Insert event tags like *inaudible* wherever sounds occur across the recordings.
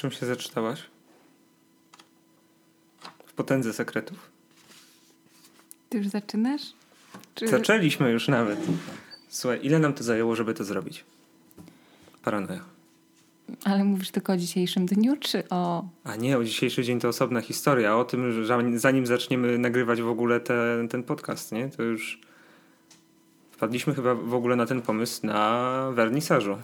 czym się zaczynałaś? W potędze sekretów? Ty już zaczynasz? Czy... Zaczęliśmy już nawet. Słuchaj, ile nam to zajęło, żeby to zrobić? Paranoja. Ale mówisz tylko o dzisiejszym dniu, czy o. A nie, o dzisiejszy dzień to osobna historia. O tym, że zanim zaczniemy nagrywać w ogóle te, ten podcast, nie? To już wpadliśmy chyba w ogóle na ten pomysł na wernisażu.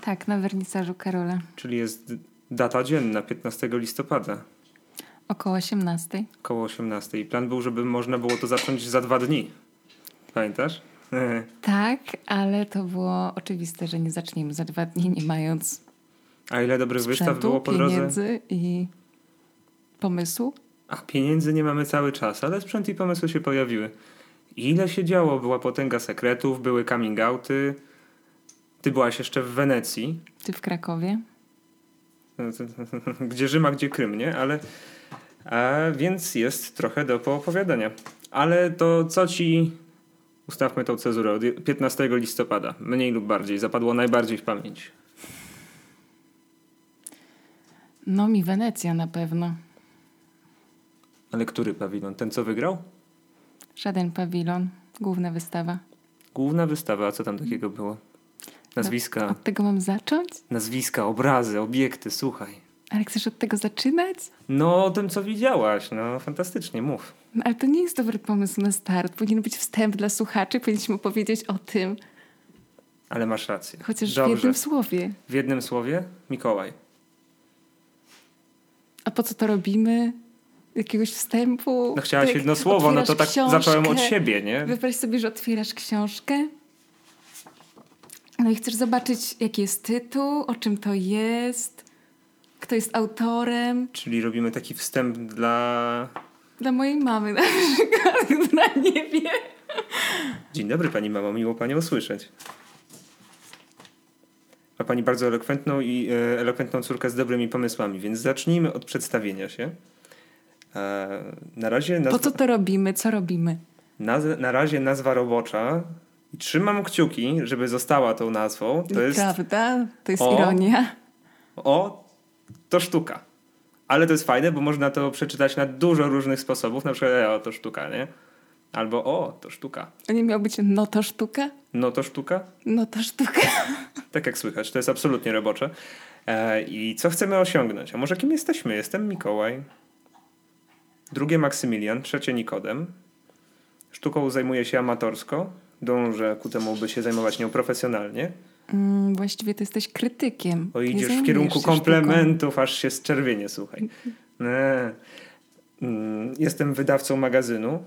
Tak, na wernisażu Karola. Czyli jest data dzienna, 15 listopada. Około 18. Około 18. I plan był, żeby można było to zacząć za dwa dni. Pamiętasz? *laughs* tak, ale to było oczywiste, że nie zaczniemy za dwa dni, nie mając. A ile dobrych wystaw było po drodze? pieniędzy i pomysłu. A pieniędzy nie mamy cały czas, ale sprzęt i pomysły się pojawiły. Ile się działo? Była potęga sekretów, były coming outy. Ty byłaś jeszcze w Wenecji. Ty w Krakowie. *laughs* Gdzie Rzym, a gdzie Krym, nie? Ale a więc jest trochę do poopowiadania. Ale to co ci, ustawmy tą cezurę, od 15 listopada, mniej lub bardziej, zapadło najbardziej w pamięć? No mi Wenecja na pewno. Ale który pawilon? Ten, co wygrał? Żaden pawilon. Główna wystawa. Główna wystawa, a co tam takiego było? Nazwiska. Od tego mam zacząć? Nazwiska, obrazy, obiekty, słuchaj. Ale chcesz od tego zaczynać? No, o tym, co widziałaś. No, fantastycznie, mów. No, ale to nie jest dobry pomysł na start. Powinien być wstęp dla słuchaczy, powinniśmy powiedzieć o tym. Ale masz rację. Chociaż Dobrze. w jednym słowie. W jednym słowie? Mikołaj. A po co to robimy? Jakiegoś wstępu? No chciałaś jedno słowo, no to tak książkę, zacząłem od siebie, nie? Wyobraź sobie, że otwierasz książkę no i chcesz zobaczyć, jaki jest tytuł, o czym to jest, kto jest autorem. Czyli robimy taki wstęp dla. Dla mojej mamy na przykład, *laughs* która nie wie. Dzień dobry pani mamo, miło panią usłyszeć. Ma pani bardzo elokwentną i e, elokwentną córkę z dobrymi pomysłami, więc zacznijmy od przedstawienia się. E, na razie nazwa... Po co to robimy? Co robimy? Naz... Na razie nazwa robocza i trzymam kciuki, żeby została tą nazwą. To jest. Prawda? To jest o, ironia. O, to sztuka. Ale to jest fajne, bo można to przeczytać na dużo różnych sposobów. Na przykład, e, o, to sztuka, nie? Albo o, to sztuka. A nie miał być no to sztuka? No to sztuka? No to sztuka. *laughs* Tak jak słychać, to jest absolutnie robocze. E, I co chcemy osiągnąć? A może kim jesteśmy? Jestem Mikołaj. Drugie Maksymilian, trzecie Nikodem. Sztuką zajmuję się amatorsko dążę ku temu, by się zajmować nią profesjonalnie. Mm, właściwie to jesteś krytykiem. O, idziesz w kierunku komplementów, aż się zczerwienie, słuchaj. Nie. Mm, jestem wydawcą magazynu,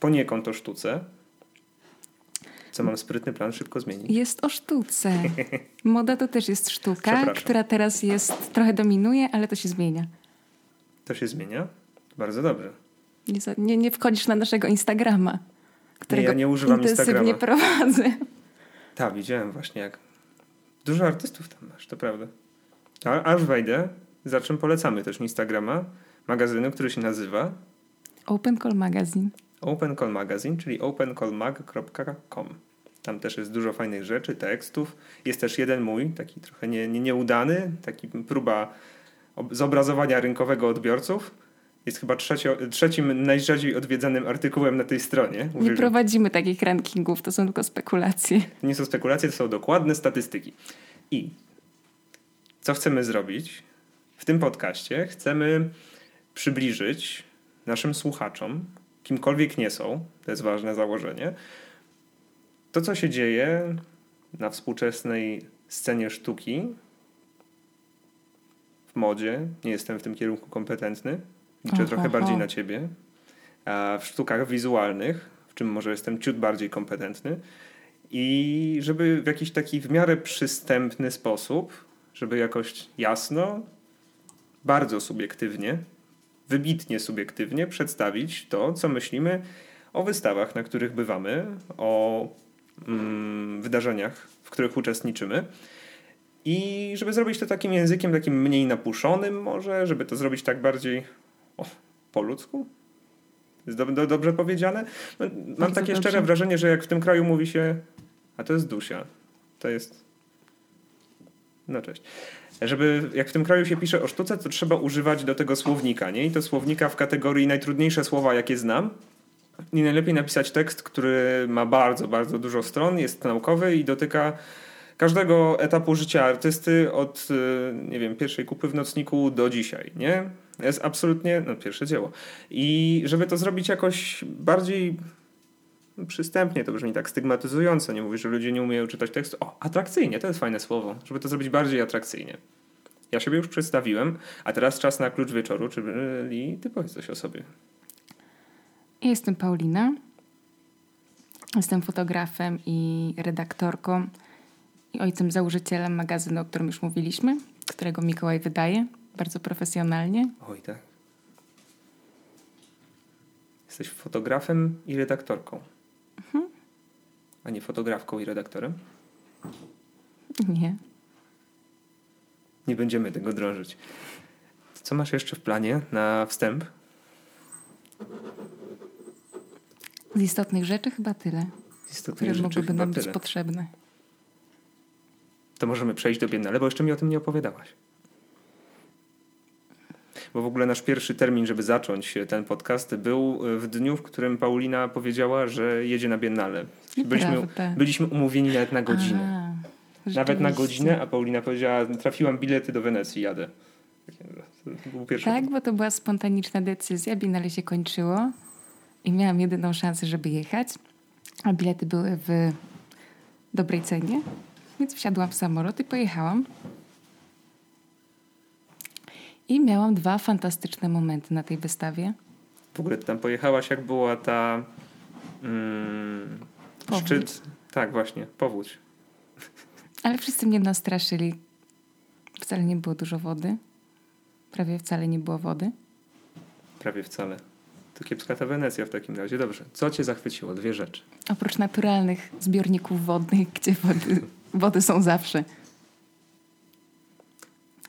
poniekąd o sztuce. Co mam sprytny plan szybko zmienić. Jest o sztuce. *laughs* Moda to też jest sztuka, która teraz jest, trochę dominuje, ale to się zmienia. To się zmienia? Bardzo dobrze. Nie, nie, nie wchodzisz na naszego Instagrama którego nie, ja nie używam intensywnie Instagrama. prowadzę. Tak, widziałem właśnie jak dużo artystów tam masz, to prawda. A, aż wejdę, za czym polecamy też Instagrama, magazynu, który się nazywa Open Call Magazine. Open Call Magazine, czyli opencallmag.com. Tam też jest dużo fajnych rzeczy, tekstów. Jest też jeden mój, taki trochę nie, nie, nieudany, taki próba zobrazowania rynkowego odbiorców jest chyba trzecio, trzecim najrzadziej odwiedzanym artykułem na tej stronie. Nie prowadzimy takich rankingów, to są tylko spekulacje. Nie są spekulacje, to są dokładne statystyki. I co chcemy zrobić w tym podcaście? Chcemy przybliżyć naszym słuchaczom, kimkolwiek nie są, to jest ważne założenie, to co się dzieje na współczesnej scenie sztuki, w modzie, nie jestem w tym kierunku kompetentny, liczę trochę bardziej na ciebie. A w sztukach wizualnych, w czym może jestem ciut bardziej kompetentny. I żeby w jakiś taki w miarę przystępny sposób, żeby jakoś jasno, bardzo subiektywnie, wybitnie subiektywnie przedstawić to, co myślimy o wystawach, na których bywamy, o mm, wydarzeniach, w których uczestniczymy. I żeby zrobić to takim językiem, takim mniej napuszonym, może, żeby to zrobić tak bardziej o, po ludzku? Jest do, do, dobrze powiedziane? No, mam takie dobrze. szczere wrażenie, że jak w tym kraju mówi się, a to jest Dusia, to jest No cześć. Żeby, jak w tym kraju się pisze o sztuce, to trzeba używać do tego słownika, nie? I to słownika w kategorii najtrudniejsze słowa, jakie znam. I najlepiej napisać tekst, który ma bardzo, bardzo dużo stron, jest naukowy i dotyka każdego etapu życia artysty od, y, nie wiem, pierwszej kupy w nocniku do dzisiaj, nie? Jest absolutnie, no pierwsze dzieło. I żeby to zrobić jakoś bardziej przystępnie, to brzmi tak stygmatyzująco, nie mówię, że ludzie nie umieją czytać tekstu. O, atrakcyjnie, to jest fajne słowo, żeby to zrobić bardziej atrakcyjnie. Ja siebie już przedstawiłem, a teraz czas na klucz wieczoru, czyli ty powiedz coś o sobie. Jestem Paulina. Jestem fotografem i redaktorką i ojcem założycielem magazynu, o którym już mówiliśmy, którego Mikołaj wydaje bardzo profesjonalnie. Oj, tak. Jesteś fotografem i redaktorką. Mhm. A nie fotografką i redaktorem? Nie. Nie będziemy tego drążyć. Co masz jeszcze w planie na wstęp? Z istotnych rzeczy chyba tyle. Z istotnych które mogłyby nam tyle. być potrzebne. To możemy przejść do Biennale, bo jeszcze mi o tym nie opowiadałaś. Bo w ogóle nasz pierwszy termin, żeby zacząć ten podcast, był w dniu, w którym Paulina powiedziała, że jedzie na Biennale. Byliśmy, byliśmy umówieni nawet na godzinę. A, nawet na godzinę, a Paulina powiedziała, trafiłam bilety do Wenecji, jadę. Tak, bo to była spontaniczna decyzja. Biennale się kończyło i miałam jedyną szansę, żeby jechać, a bilety były w dobrej cenie, więc wsiadłam w samolot i pojechałam. I miałam dwa fantastyczne momenty na tej wystawie. W ogóle tam pojechałaś, jak była ta mm, szczyt. Tak, właśnie, powódź. Ale wszyscy mnie nastraszyli. Wcale nie było dużo wody. Prawie wcale nie było wody. Prawie wcale. To kiepska ta Wenecja w takim razie. Dobrze. Co cię zachwyciło? Dwie rzeczy. Oprócz naturalnych zbiorników wodnych, gdzie wody, *laughs* wody są zawsze.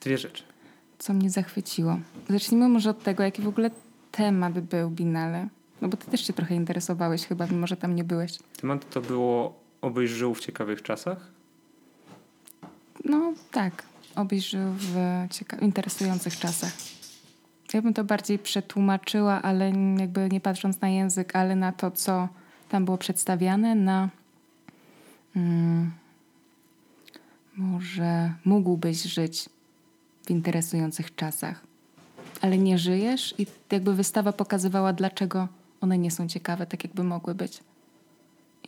Dwie rzeczy. Co mnie zachwyciło? Zacznijmy może od tego, jaki w ogóle temat był Binale. No bo ty też się trochę interesowałeś chyba, mimo że tam nie byłeś. Temat to było obyś żył w ciekawych czasach? No tak. Obyś żył w cieka- interesujących czasach. Ja bym to bardziej przetłumaczyła, ale jakby nie patrząc na język, ale na to, co tam było przedstawiane, na hmm, może mógłbyś żyć w interesujących czasach, ale nie żyjesz i jakby wystawa pokazywała, dlaczego one nie są ciekawe, tak jakby mogły być.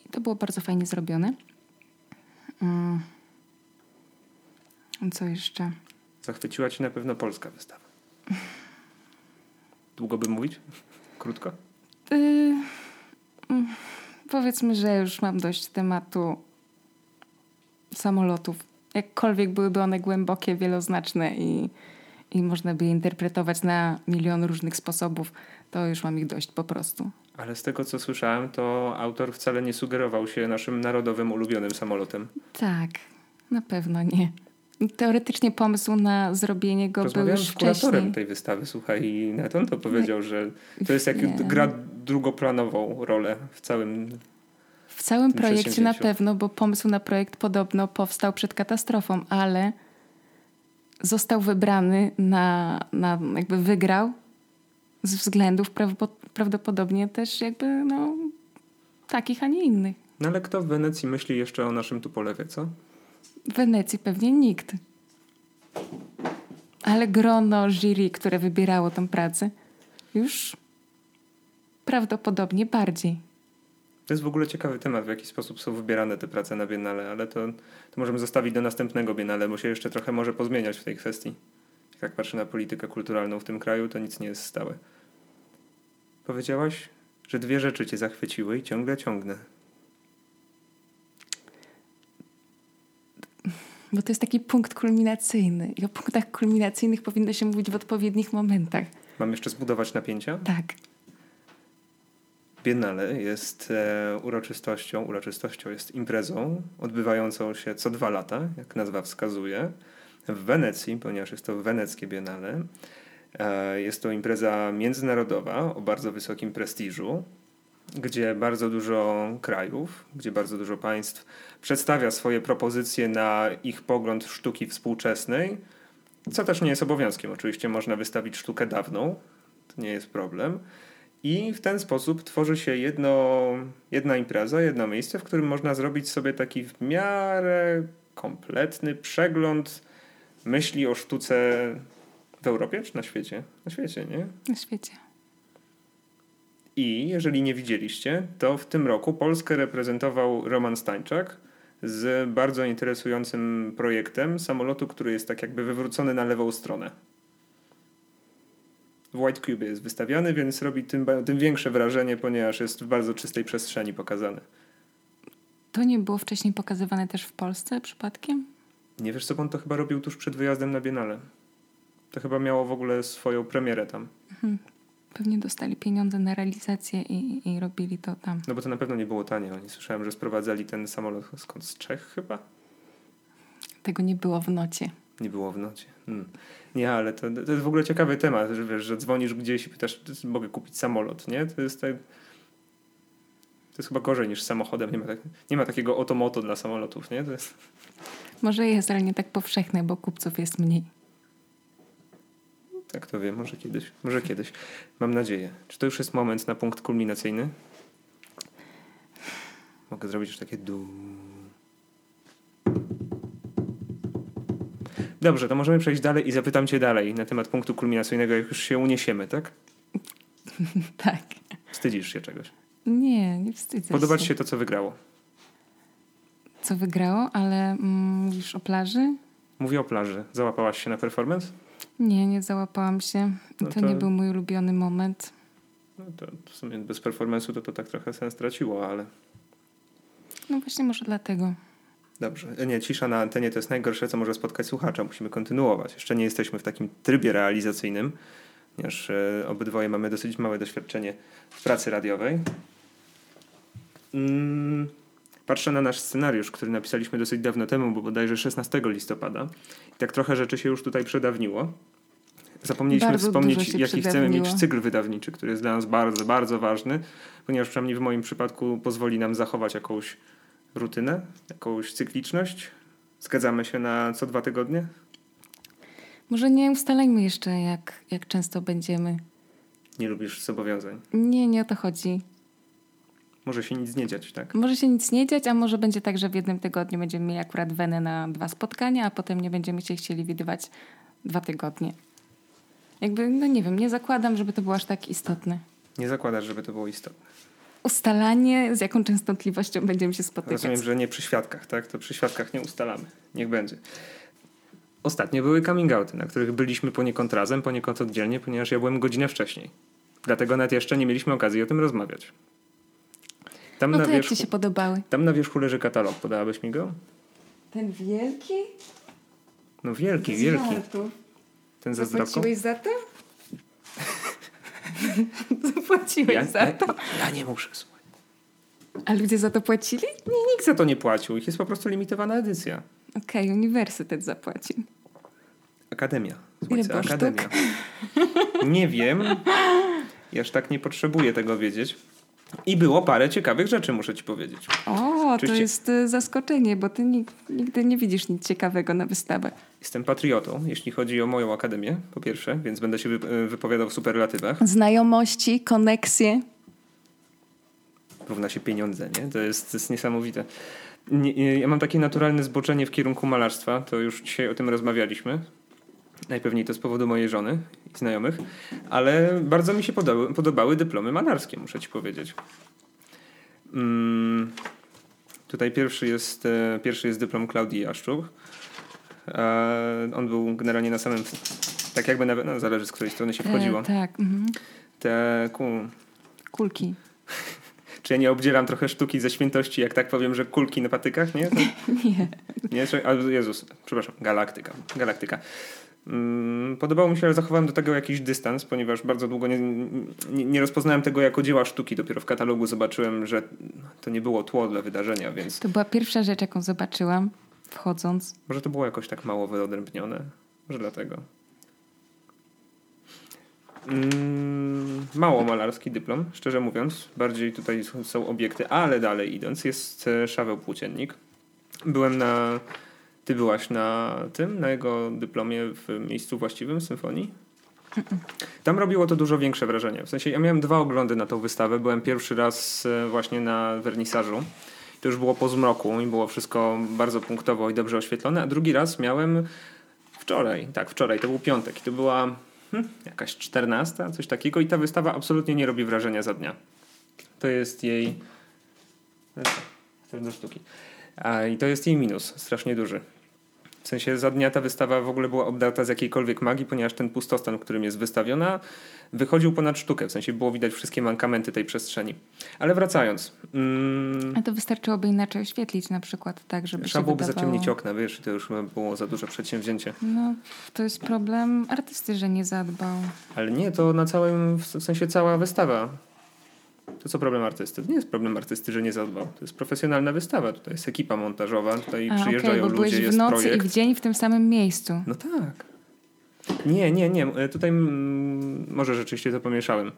I to było bardzo fajnie zrobione. Hmm. Co jeszcze? Zachwyciła ci na pewno polska wystawa. Długo by mówić? Krótko? Yy, powiedzmy, że już mam dość tematu samolotów. Jakkolwiek byłyby one głębokie, wieloznaczne i, i można by je interpretować na milion różnych sposobów, to już mam ich dość po prostu. Ale z tego, co słyszałem, to autor wcale nie sugerował się naszym narodowym ulubionym samolotem. Tak, na pewno nie. Teoretycznie pomysł na zrobienie go był już z kuratorem tej wystawy, słuchaj, i na to powiedział, że to jest jak gra drugoplanową rolę w całym w całym projekcie na pewno, bo pomysł na projekt podobno powstał przed katastrofą, ale został wybrany na, na jakby wygrał z względów prawdopodobnie też jakby no takich, a nie innych. No ale kto w Wenecji myśli jeszcze o naszym Tupolewie, co? W Wenecji pewnie nikt. Ale grono jury, które wybierało tę pracę, już prawdopodobnie bardziej. To jest w ogóle ciekawy temat, w jaki sposób są wybierane te prace na Biennale, ale to, to możemy zostawić do następnego Biennale, bo się jeszcze trochę może pozmieniać w tej kwestii. Jak patrzę na politykę kulturalną w tym kraju, to nic nie jest stałe. Powiedziałaś, że dwie rzeczy cię zachwyciły i ciągle ciągnę. Bo to jest taki punkt kulminacyjny. I o punktach kulminacyjnych powinno się mówić w odpowiednich momentach. Mam jeszcze zbudować napięcia? Tak. Biennale jest e, uroczystością, uroczystością jest imprezą odbywającą się co dwa lata, jak nazwa wskazuje, w Wenecji, ponieważ jest to weneckie Biennale. E, jest to impreza międzynarodowa o bardzo wysokim prestiżu. gdzie bardzo dużo krajów, gdzie bardzo dużo państw przedstawia swoje propozycje na ich pogląd sztuki współczesnej, co też nie jest obowiązkiem. Oczywiście można wystawić sztukę dawną, to nie jest problem. I w ten sposób tworzy się jedno, jedna impreza, jedno miejsce, w którym można zrobić sobie taki w miarę kompletny przegląd myśli o sztuce w Europie czy na świecie? Na świecie, nie? Na świecie. I jeżeli nie widzieliście, to w tym roku Polskę reprezentował Roman Stańczak z bardzo interesującym projektem samolotu, który jest tak jakby wywrócony na lewą stronę. W White Cube jest wystawiany, więc robi tym, tym większe wrażenie, ponieważ jest w bardzo czystej przestrzeni pokazany. To nie było wcześniej pokazywane też w Polsce przypadkiem? Nie wiesz co, on to chyba robił tuż przed wyjazdem na Biennale. To chyba miało w ogóle swoją premierę tam. Mhm. Pewnie dostali pieniądze na realizację i, i robili to tam. No bo to na pewno nie było tanie. Oni słyszałem, że sprowadzali ten samolot skąd? Z Czech chyba? Tego nie było w nocie. Nie było w nocie. Hmm. Nie, ale to, to jest w ogóle ciekawy temat, że wiesz, że dzwonisz gdzieś i pytasz, mogę kupić samolot, nie? To jest tak... To jest chyba gorzej niż samochodem. Nie ma, tak, nie ma takiego otomoto dla samolotów, nie? Jest... Może jest, ale nie tak powszechne, bo kupców jest mniej. Tak to wiem, może kiedyś. Może kiedyś. Mam nadzieję. Czy to już jest moment na punkt kulminacyjny? Mogę zrobić już takie du. Dobrze, to możemy przejść dalej i zapytam cię dalej na temat punktu kulminacyjnego, jak już się uniesiemy, tak? *laughs* tak. Wstydzisz się czegoś? Nie, nie wstydzę Podoba ci się to, co wygrało? Co wygrało, ale mm, mówisz o plaży? Mówię o plaży. Załapałaś się na performance? Nie, nie załapałam się. No to, to, nie był mój ulubiony moment. No to w sumie bez performance'u to, to tak trochę sens traciło, ale... No właśnie może dlatego. Dobrze. Nie, cisza na antenie to jest najgorsze, co może spotkać słuchacza. Musimy kontynuować. Jeszcze nie jesteśmy w takim trybie realizacyjnym, ponieważ e, obydwoje mamy dosyć małe doświadczenie w pracy radiowej. Mm, patrzę na nasz scenariusz, który napisaliśmy dosyć dawno temu, bo bodajże 16 listopada. I tak trochę rzeczy się już tutaj przedawniło. Zapomnieliśmy bardzo wspomnieć, jaki chcemy mieć cykl wydawniczy, który jest dla nas bardzo, bardzo ważny, ponieważ przynajmniej w moim przypadku pozwoli nam zachować jakąś rutynę, jakąś cykliczność. Zgadzamy się na co dwa tygodnie? Może nie ustalajmy jeszcze, jak, jak często będziemy. Nie lubisz zobowiązań? Nie, nie o to chodzi. Może się nic nie dziać, tak? Może się nic nie dziać, a może będzie tak, że w jednym tygodniu będziemy mieli akurat wenę na dwa spotkania, a potem nie będziemy się chcieli widywać dwa tygodnie. Jakby, no nie wiem, nie zakładam, żeby to było aż tak istotne. Nie zakładasz, żeby to było istotne. Ustalanie, z jaką częstotliwością będziemy się spotykać. Rozumiem, że nie przy świadkach, tak? To przy świadkach nie ustalamy. Niech będzie. Ostatnio były coming outy, na których byliśmy poniekąd razem, poniekąd oddzielnie, ponieważ ja byłem godzinę wcześniej. Dlatego nawet jeszcze nie mieliśmy okazji o tym rozmawiać. Tam no to na wierzchu, jak ci się podobały? Tam na wierzchu leży katalog. Podałabyś mi go? Ten wielki? No wielki, wielki. Ten ze Zapłaciłeś za to? *laughs* Zapłaciłeś ja, za to? Ja, ja nie muszę, słuchaj. A ludzie za to płacili? Nie, nikt za to nie płacił. Ich jest po prostu limitowana edycja. Okej, okay, uniwersytet zapłacił. Akademia. Słuchajcie, akademia. Nie wiem. Ja aż tak nie potrzebuję tego wiedzieć. I było parę ciekawych rzeczy, muszę ci powiedzieć. O, Oczywiście. to jest y, zaskoczenie, bo ty nigdy nie widzisz nic ciekawego na wystawę. Jestem patriotą, jeśli chodzi o moją akademię, po pierwsze, więc będę się y, wypowiadał w superlatywach. Znajomości, koneksje. Równa się pieniądze, nie? To jest, to jest niesamowite. Nie, ja mam takie naturalne zboczenie w kierunku malarstwa, to już dzisiaj o tym rozmawialiśmy. Najpewniej to z powodu mojej żony i znajomych, ale bardzo mi się podobały, podobały dyplomy malarskie, muszę ci powiedzieć. Mm, tutaj pierwszy jest, e, pierwszy jest dyplom Klaudii Jaszczuk. E, on był generalnie na samym, tak jakby nawet, no, zależy z której strony się wchodziło. E, tak. Mhm. Te ku... kulki. *laughs* Czy ja nie obdzielam trochę sztuki ze świętości, jak tak powiem, że kulki na patykach, nie? To... *laughs* nie. Nie, Jezus, przepraszam, galaktyka. Galaktyka. Mm, podobało mi się, ale zachowałem do tego jakiś dystans, ponieważ bardzo długo nie, nie, nie, rozpoznałem tego jako dzieła sztuki. Dopiero w katalogu zobaczyłem, że to nie było tło dla wydarzenia, więc... To była pierwsza rzecz, jaką zobaczyłam wchodząc. Może to było jakoś tak mało wyodrębnione. Może dlatego. Mm, mało malarski dyplom, szczerze mówiąc. Bardziej tutaj są obiekty, ale dalej idąc jest e, Szaweł Płóciennik. Byłem na... Ty byłaś na tym, na jego dyplomie w miejscu właściwym symfonii? Tam robiło to dużo większe wrażenie. W sensie ja miałem dwa oglądy na tą wystawę. Byłem pierwszy raz e, właśnie na wernisażu. To już było po zmroku i było wszystko bardzo punktowo i dobrze oświetlone. A drugi raz miałem wczoraj. Tak, wczoraj. To był piątek. I to była hmm, jakaś czternasta, coś takiego. I ta wystawa absolutnie nie robi wrażenia za dnia. To jest jej... do sztuki. I to jest jej minus, strasznie duży. W sensie za dnia ta wystawa w ogóle była obdarta z jakiejkolwiek magii, ponieważ ten pustostan, w którym jest wystawiona, wychodził ponad sztukę. W sensie było widać wszystkie mankamenty tej przestrzeni. Ale wracając. Mm, A to wystarczyłoby inaczej oświetlić na przykład, tak, żeby Trzeba byłoby wydawało... zaciemnić okna, wiesz, to już było za duże przedsięwzięcie. No, to jest problem artysty, że nie zadbał. Ale nie, to na całym, w sensie cała wystawa to co problem artysty? To nie jest problem artysty, że nie zadbał. To jest profesjonalna wystawa. Tutaj jest ekipa montażowa, tutaj A, przyjeżdżają okay, bo ludzie, byłeś w nocy projekt. i w dzień w tym samym miejscu. No tak. Nie, nie, nie. E, tutaj mm, może rzeczywiście to pomieszałem.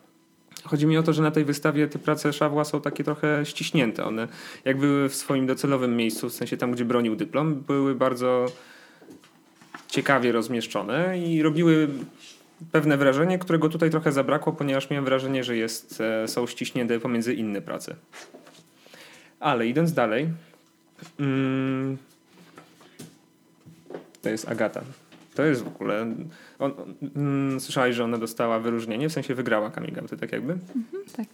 Chodzi mi o to, że na tej wystawie te prace Szawła są takie trochę ściśnięte. One jak były w swoim docelowym miejscu, w sensie tam, gdzie bronił dyplom, były bardzo ciekawie rozmieszczone i robiły pewne wrażenie, którego tutaj trochę zabrakło, ponieważ miałem wrażenie, że jest, e, są ściśnięte pomiędzy inne prace. Ale idąc dalej, mm, to jest Agata. To jest w ogóle. On, mm, słyszałeś, że ona dostała wyróżnienie, w sensie wygrała coming outy, tak jakby? Mhm, tak.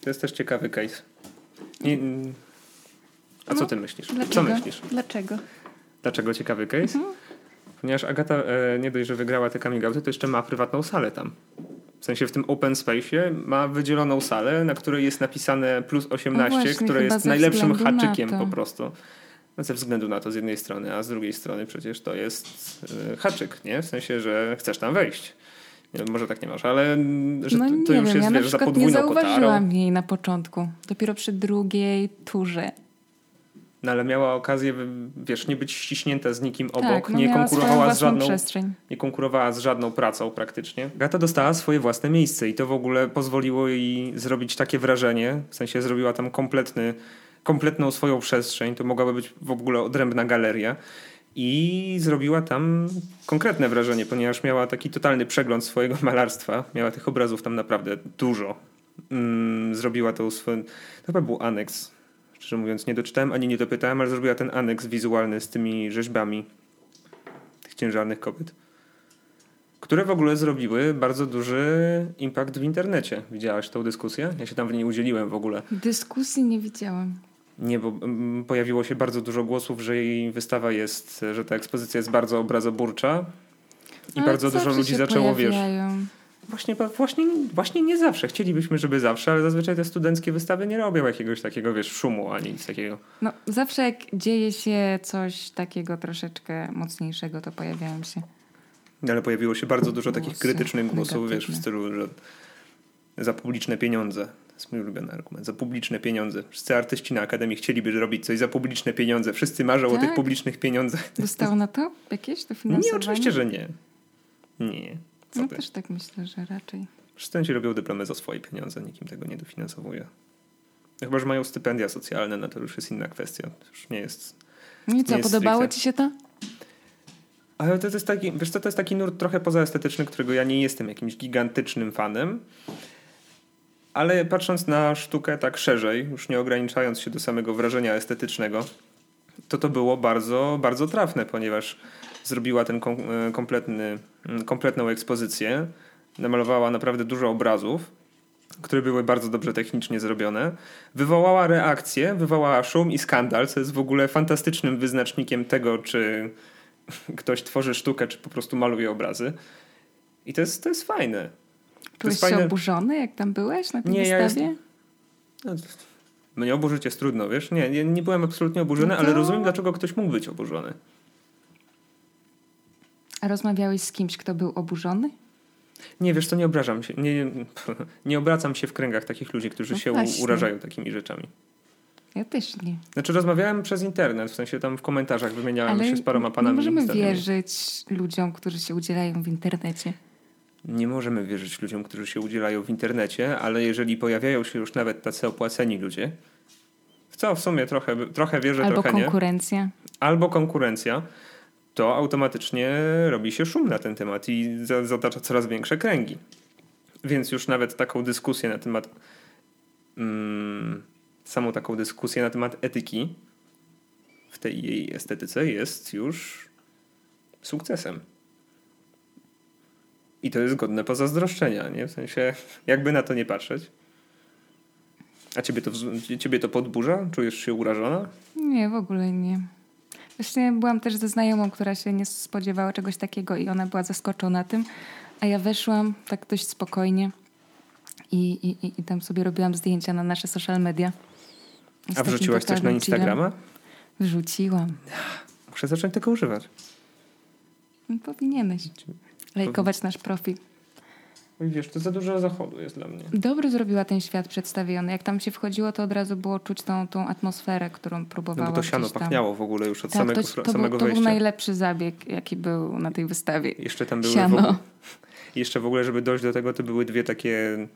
To jest też ciekawy case. Nie, mm, a no, co ty myślisz? Dlaczego? Co myślisz? Dlaczego? Dlaczego ciekawy case? Mhm ponieważ Agata e, nie dość, że wygrała te coming outy, to jeszcze ma prywatną salę tam. W sensie w tym open space ma wydzieloną salę, na której jest napisane plus 18, no właśnie, które jest najlepszym haczykiem po prostu. No ze względu na to z jednej strony, a z drugiej strony przecież to jest e, haczyk, nie? W sensie, że chcesz tam wejść. Może tak nie masz, ale że no, to, to już wiem, jest ja wiesz, za podwójną nie zauważyłam kotarą. jej na początku. Dopiero przy drugiej turze. No ale miała okazję, wiesz, nie być ściśnięta z nikim tak, obok, no nie konkurowała z żadną przestrzeń. nie konkurowała z żadną pracą praktycznie. Gata dostała swoje własne miejsce i to w ogóle pozwoliło jej zrobić takie wrażenie, w sensie zrobiła tam kompletny, kompletną swoją przestrzeń, to mogłaby być w ogóle odrębna galeria. I zrobiła tam konkretne wrażenie, ponieważ miała taki totalny przegląd swojego *laughs* malarstwa. Miała tych obrazów tam naprawdę dużo. Mm, zrobiła to swój. To chyba był aneks szczerze mówiąc nie doczytałem ani nie dopytałem, ale zrobiła ten aneks wizualny z tymi rzeźbami tych ciężarnych kobiet. Które w ogóle zrobiły bardzo duży impact w internecie. Widziałaś tą dyskusję? Ja się tam w niej udzieliłem w ogóle. Dyskusji nie widziałam. Nie, bo mm, pojawiło się bardzo dużo głosów, że jej wystawa jest, że ta ekspozycja jest bardzo obrazoburcza. I ale bardzo dużo ludzi zaczęło, pojawiają. wiesz Właśnie, właśnie, właśnie nie zawsze. Chcielibyśmy, żeby zawsze, ale zazwyczaj te studenckie wystawy nie robią jakiegoś takiego, wiesz, szumu ani nic takiego. No, zawsze jak dzieje się coś takiego troszeczkę mocniejszego, to pojawiają się. Ale pojawiło się bardzo dużo Głosy takich krytycznych głosów, negatywne. wiesz, w stylu, że za publiczne pieniądze. To jest mój ulubiony argument. Za publiczne pieniądze. Wszyscy artyści na Akademii chcieliby robić coś za publiczne pieniądze. Wszyscy marzą tak? o tych tak? publicznych pieniądzach. Dostało na to jakieś *laughs* dofinansowanie? Nie, oczywiście, że nie. Nie. Co no ty? też tak myślę, że raczej. Studenci robią dyplomy za swoje pieniądze, nikim tego nie dofinansowuje. Chyba, że mają stypendia socjalne, no to już jest inna kwestia. To już nie jest. No I co, podobało stricte. ci się to? Ale to, to jest taki, wiesz co, to jest taki nurt trochę pozaestetyczny, którego ja nie jestem jakimś gigantycznym fanem. Ale patrząc na sztukę tak szerzej, już nie ograniczając się do samego wrażenia estetycznego, to to było bardzo, bardzo trafne, ponieważ zrobiła ten kom kompletny Mm, kompletną ekspozycję. Namalowała naprawdę dużo obrazów, które były bardzo dobrze technicznie zrobione. Wywołała reakcję, wywołała szum i skandal, co jest w ogóle fantastycznym wyznacznikiem tego, czy *laughs* ktoś tworzy sztukę, czy po prostu maluje obrazy. I to jest, to jest fajne. Byłeś się fajne... oburzony, jak tam byłeś na tej nie, wystawie? Ja jest... no, mnie oburzyć jest trudno, wiesz? Nie, nie, nie byłem absolutnie oburzony, no to... ale rozumiem, dlaczego ktoś mógł być oburzony. A rozmawiałeś z kimś, kto był oburzony? Nie, wiesz co, nie obrażam się. Nie, *laughs* nie obracam się w kręgach takich ludzi, którzy no się właśnie. urażają takimi rzeczami. Ja też nie. Znaczy rozmawiałem przez internet, w sensie tam w komentarzach wymieniałem Ale się z paroma panami. nie możemy wierzyć ludziom, którzy się udzielają w internecie. nie możemy wierzyć ludziom, którzy się udzielają w internecie, ale jeżeli pojawiają się już nawet tacy opłaceni ludzie, w co w sumie trochę, trochę wierzę, Albo trochę konkurencja. nie. Albo konkurencja. To automatycznie robi się szum na ten temat i zatacza coraz większe kręgi. Więc już nawet taką dyskusję na temat, mm, samą taką dyskusję na temat etyki w tej jej estetyce jest już sukcesem. I to jest godne pozazdroszczenia, nie? W sensie, jakby na to nie patrzeć. A ciebie to, ciebie to podburza? Czujesz się urażona? Nie, w ogóle nie. Właśnie byłam też ze znajomą, która się nie spodziewała czegoś takiego i ona była zaskoczona tym, a ja weszłam tak dość spokojnie i, i, i tam sobie robiłam zdjęcia na nasze social media. A wrzuciłaś coś na Instagrama? Wrzuciłam. Muszę zacząć tego używać. No, powinieneś. Lajkować nasz profil. Wiesz, to za dużo zachodu jest dla mnie. Dobry zrobiła ten świat przedstawiony. Jak tam się wchodziło, to od razu było czuć tą, tą atmosferę, którą próbowała. No bo to siano pachniało w ogóle już od tak, samego, to, to samego był, wejścia. To był najlepszy zabieg, jaki był na tej wystawie. Jeszcze tam były siano. W ogóle, jeszcze w ogóle, żeby dojść do tego, to były dwie takie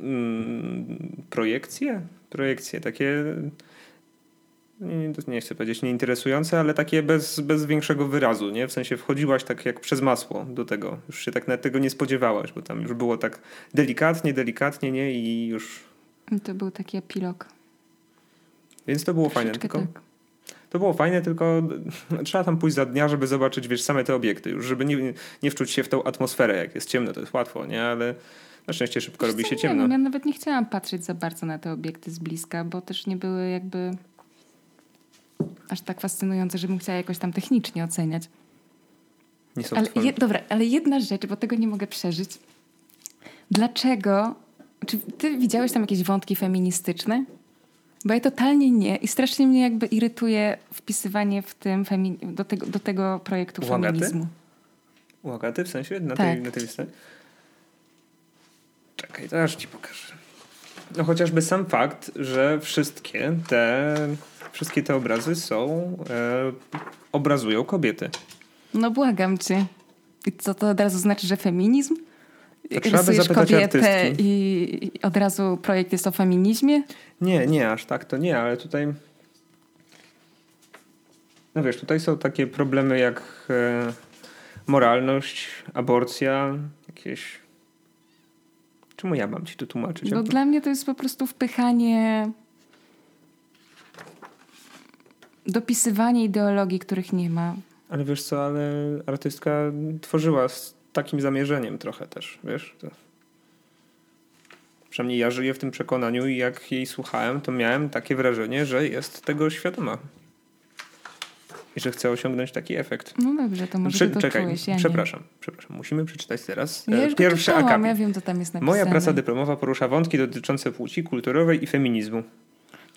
mm, projekcje. Projekcje, takie nie, nie chcę powiedzieć nieinteresujące, ale takie bez, bez większego wyrazu, nie? W sensie wchodziłaś tak jak przez masło do tego. Już się tak na tego nie spodziewałaś, bo tam już było tak delikatnie, delikatnie, nie? I już... To był taki epilog. Więc to było Troszeczkę fajne. Tylko... Tak. To było fajne, tylko *laughs* trzeba tam pójść za dnia, żeby zobaczyć, wiesz, same te obiekty już, żeby nie, nie wczuć się w tą atmosferę, jak jest ciemno, to jest łatwo, nie? Ale na szczęście szybko wiesz robi się ciemno. ja nawet nie chciałam patrzeć za bardzo na te obiekty z bliska, bo też nie były jakby aż tak fascynujące, żebym chciała jakoś tam technicznie oceniać. Nie są ale je, dobra, ale jedna rzecz, bo tego nie mogę przeżyć. Dlaczego? Czy ty widziałeś tam jakieś wątki feministyczne? Bo ja totalnie nie i strasznie mnie jakby irytuje wpisywanie w tym femi- do, tego, do tego projektu U feminizmu. U Agaty w sensie? Na tak. tej, na tej liście? Czekaj, to aż ci pokażę. No chociażby sam fakt, że wszystkie te wszystkie te obrazy są, e, obrazują kobiety. No błagam cię. I co to od razu znaczy, że feminizm? To trzeba by zapytać kobietę i, i od razu projekt jest o feminizmie? Nie, nie, aż tak to nie, ale tutaj no wiesz, tutaj są takie problemy jak e, moralność, aborcja, jakieś Czemu ja mam ci to tłumaczyć? Bo dla mnie to jest po prostu wpychanie dopisywanie ideologii, których nie ma. Ale wiesz co, ale artystka tworzyła z takim zamierzeniem trochę też, wiesz? To... Przynajmniej ja żyję w tym przekonaniu i jak jej słuchałem, to miałem takie wrażenie, że jest tego świadoma. I że chce osiągnąć taki efekt. No dobrze, to może Prze- to Czekaj, czujesz, ja przepraszam, nie. przepraszam. Musimy przeczytać teraz ja już pierwszy akapit. Ja wiem, co tam jest napisane. Moja praca dyplomowa porusza wątki dotyczące płci kulturowej i feminizmu.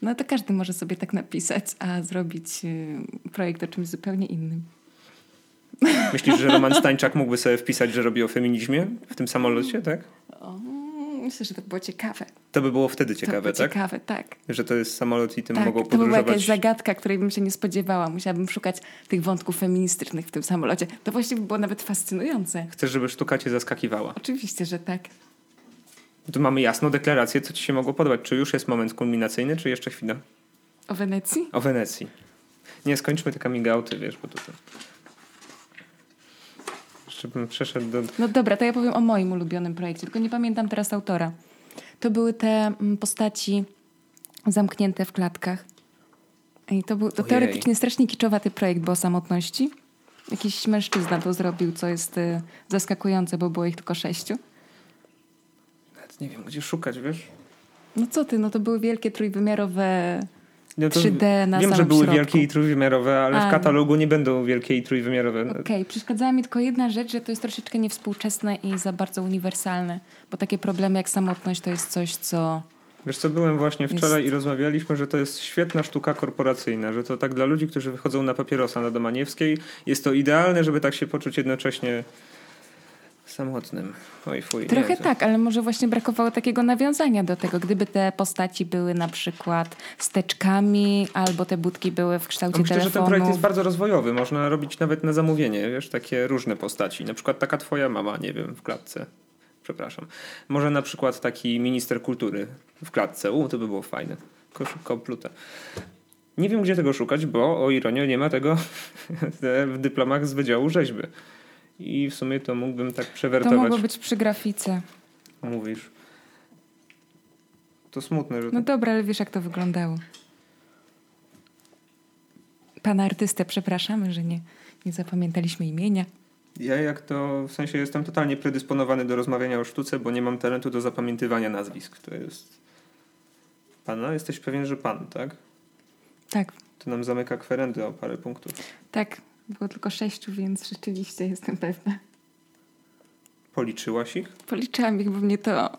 No to każdy może sobie tak napisać, a zrobić y, projekt o czymś zupełnie innym. Myślisz, że Roman Stańczak mógłby sobie wpisać, że robi o feminizmie w tym samolocie, tak? O, myślę, że to było ciekawe. To by było wtedy ciekawe, to tak? ciekawe, tak. Że to jest samolot i tym tak, mogą podróżować. To była jakaś zagadka, której bym się nie spodziewała. Musiałabym szukać tych wątków feministycznych w tym samolocie. To właściwie było nawet fascynujące. Chcesz, żeby sztuka cię zaskakiwała? Oczywiście, że tak. Tu mamy jasną deklarację, co ci się mogło podobać. Czy już jest moment kulminacyjny, czy jeszcze chwila? O Wenecji? O Wenecji. Nie, skończmy te coming outy, wiesz, bo to... to... Jeszcze bym przeszedł do... No dobra, to ja powiem o moim ulubionym projekcie, tylko nie pamiętam teraz autora. To były te mm, postaci zamknięte w klatkach. I to był to teoretycznie strasznie kiczowaty projekt, bo o samotności. Jakiś mężczyzna to zrobił, co jest y, zaskakujące, bo było ich tylko sześciu nie wiem, gdzie szukać, wiesz? No co ty, no to były wielkie trójwymiarowe no 3D na Wiem, że były środku. wielkie i trójwymiarowe, ale A, w katalogu nie będą wielkie i trójwymiarowe. Okej, okay. przeszkadzała mi tylko jedna rzecz, że to jest troszeczkę niewspółczesne i za bardzo uniwersalne, bo takie problemy jak samotność to jest coś, co... Wiesz co, byłem właśnie wczoraj jest... i rozmawialiśmy, że to jest świetna sztuka korporacyjna, że to tak dla ludzi, którzy wychodzą na papierosa na Domaniewskiej, jest to idealne, żeby tak się poczuć jednocześnie samotnym. Oj, fuj. Trochę nie, tak, ale może właśnie brakowało takiego nawiązania do tego. Gdyby te postaci były na przykład steczkami, albo te budki były w kształcie Myślę, telefonu. że ten projekt jest bardzo rozwojowy. Można robić nawet na zamówienie, wiesz, takie różne postaci. Na przykład taka twoja mama, nie wiem, w klatce. Przepraszam. Może na przykład taki minister kultury w klatce. U, to by było fajne. Plutę. Nie wiem, gdzie tego szukać, bo o ironię nie ma tego *laughs* w dyplomach z Wydziału Rzeźby. I w sumie to mógłbym tak przewertować. To mogło być przy grafice. Mówisz. To smutne, że... No dobra, ale wiesz jak to wyglądało. Pana artystę przepraszamy, że nie, nie zapamiętaliśmy imienia. Ja jak to, w sensie jestem totalnie predysponowany do rozmawiania o sztuce, bo nie mam talentu do zapamiętywania nazwisk. To jest... Pana? Jesteś pewien, że pan, tak? Tak. To nam zamyka kwerendy o parę punktów. Tak, było tylko sześciu, więc rzeczywiście jestem pewna. Policzyłaś ich? Policzyłam ich, bo mnie to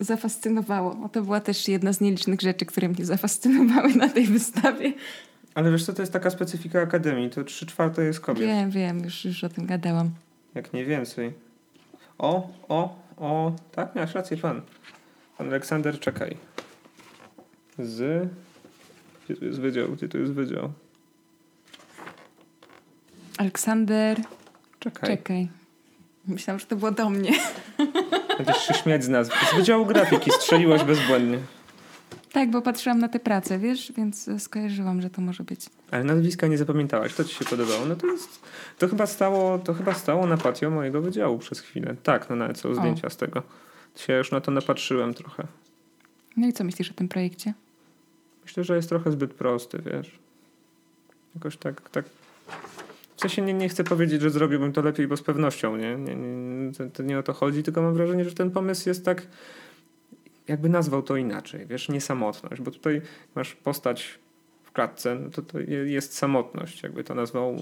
zafascynowało. To była też jedna z nielicznych rzeczy, które mnie zafascynowały na tej wystawie. Ale wiesz co, to jest taka specyfika Akademii. To trzy czwarte jest kobiet. Wiem, wiem, już, już o tym gadałam. Jak nie więcej. O, o, o, tak, miałeś rację pan. Pan Aleksander, czekaj. Z... Gdzie tu jest wydział? Gdzie tu jest wydział? Aleksander. Czekaj. Czekaj. Myślałam, że to było do mnie. *laughs* Będziesz się śmiać z nas. Z Wydziału Grafiki strzeliłaś bezbłędnie. Tak, bo patrzyłam na te prace, wiesz, więc skojarzyłam, że to może być. Ale nazwiska nie zapamiętałaś, to ci się podobało. No to jest, to chyba stało, to chyba stało na patio mojego wydziału przez chwilę. Tak, no nawet są zdjęcia o. z tego. Się już na to napatrzyłem trochę. No i co myślisz o tym projekcie? Myślę, że jest trochę zbyt prosty, wiesz. Jakoś tak, tak w sensie nie, nie chcę powiedzieć, że zrobiłbym to lepiej, bo z pewnością nie, nie, nie, to, to nie o to chodzi, tylko mam wrażenie, że ten pomysł jest tak, jakby nazwał to inaczej, wiesz, nie samotność, bo tutaj masz postać w klatce, no to, to jest samotność, jakby to nazwał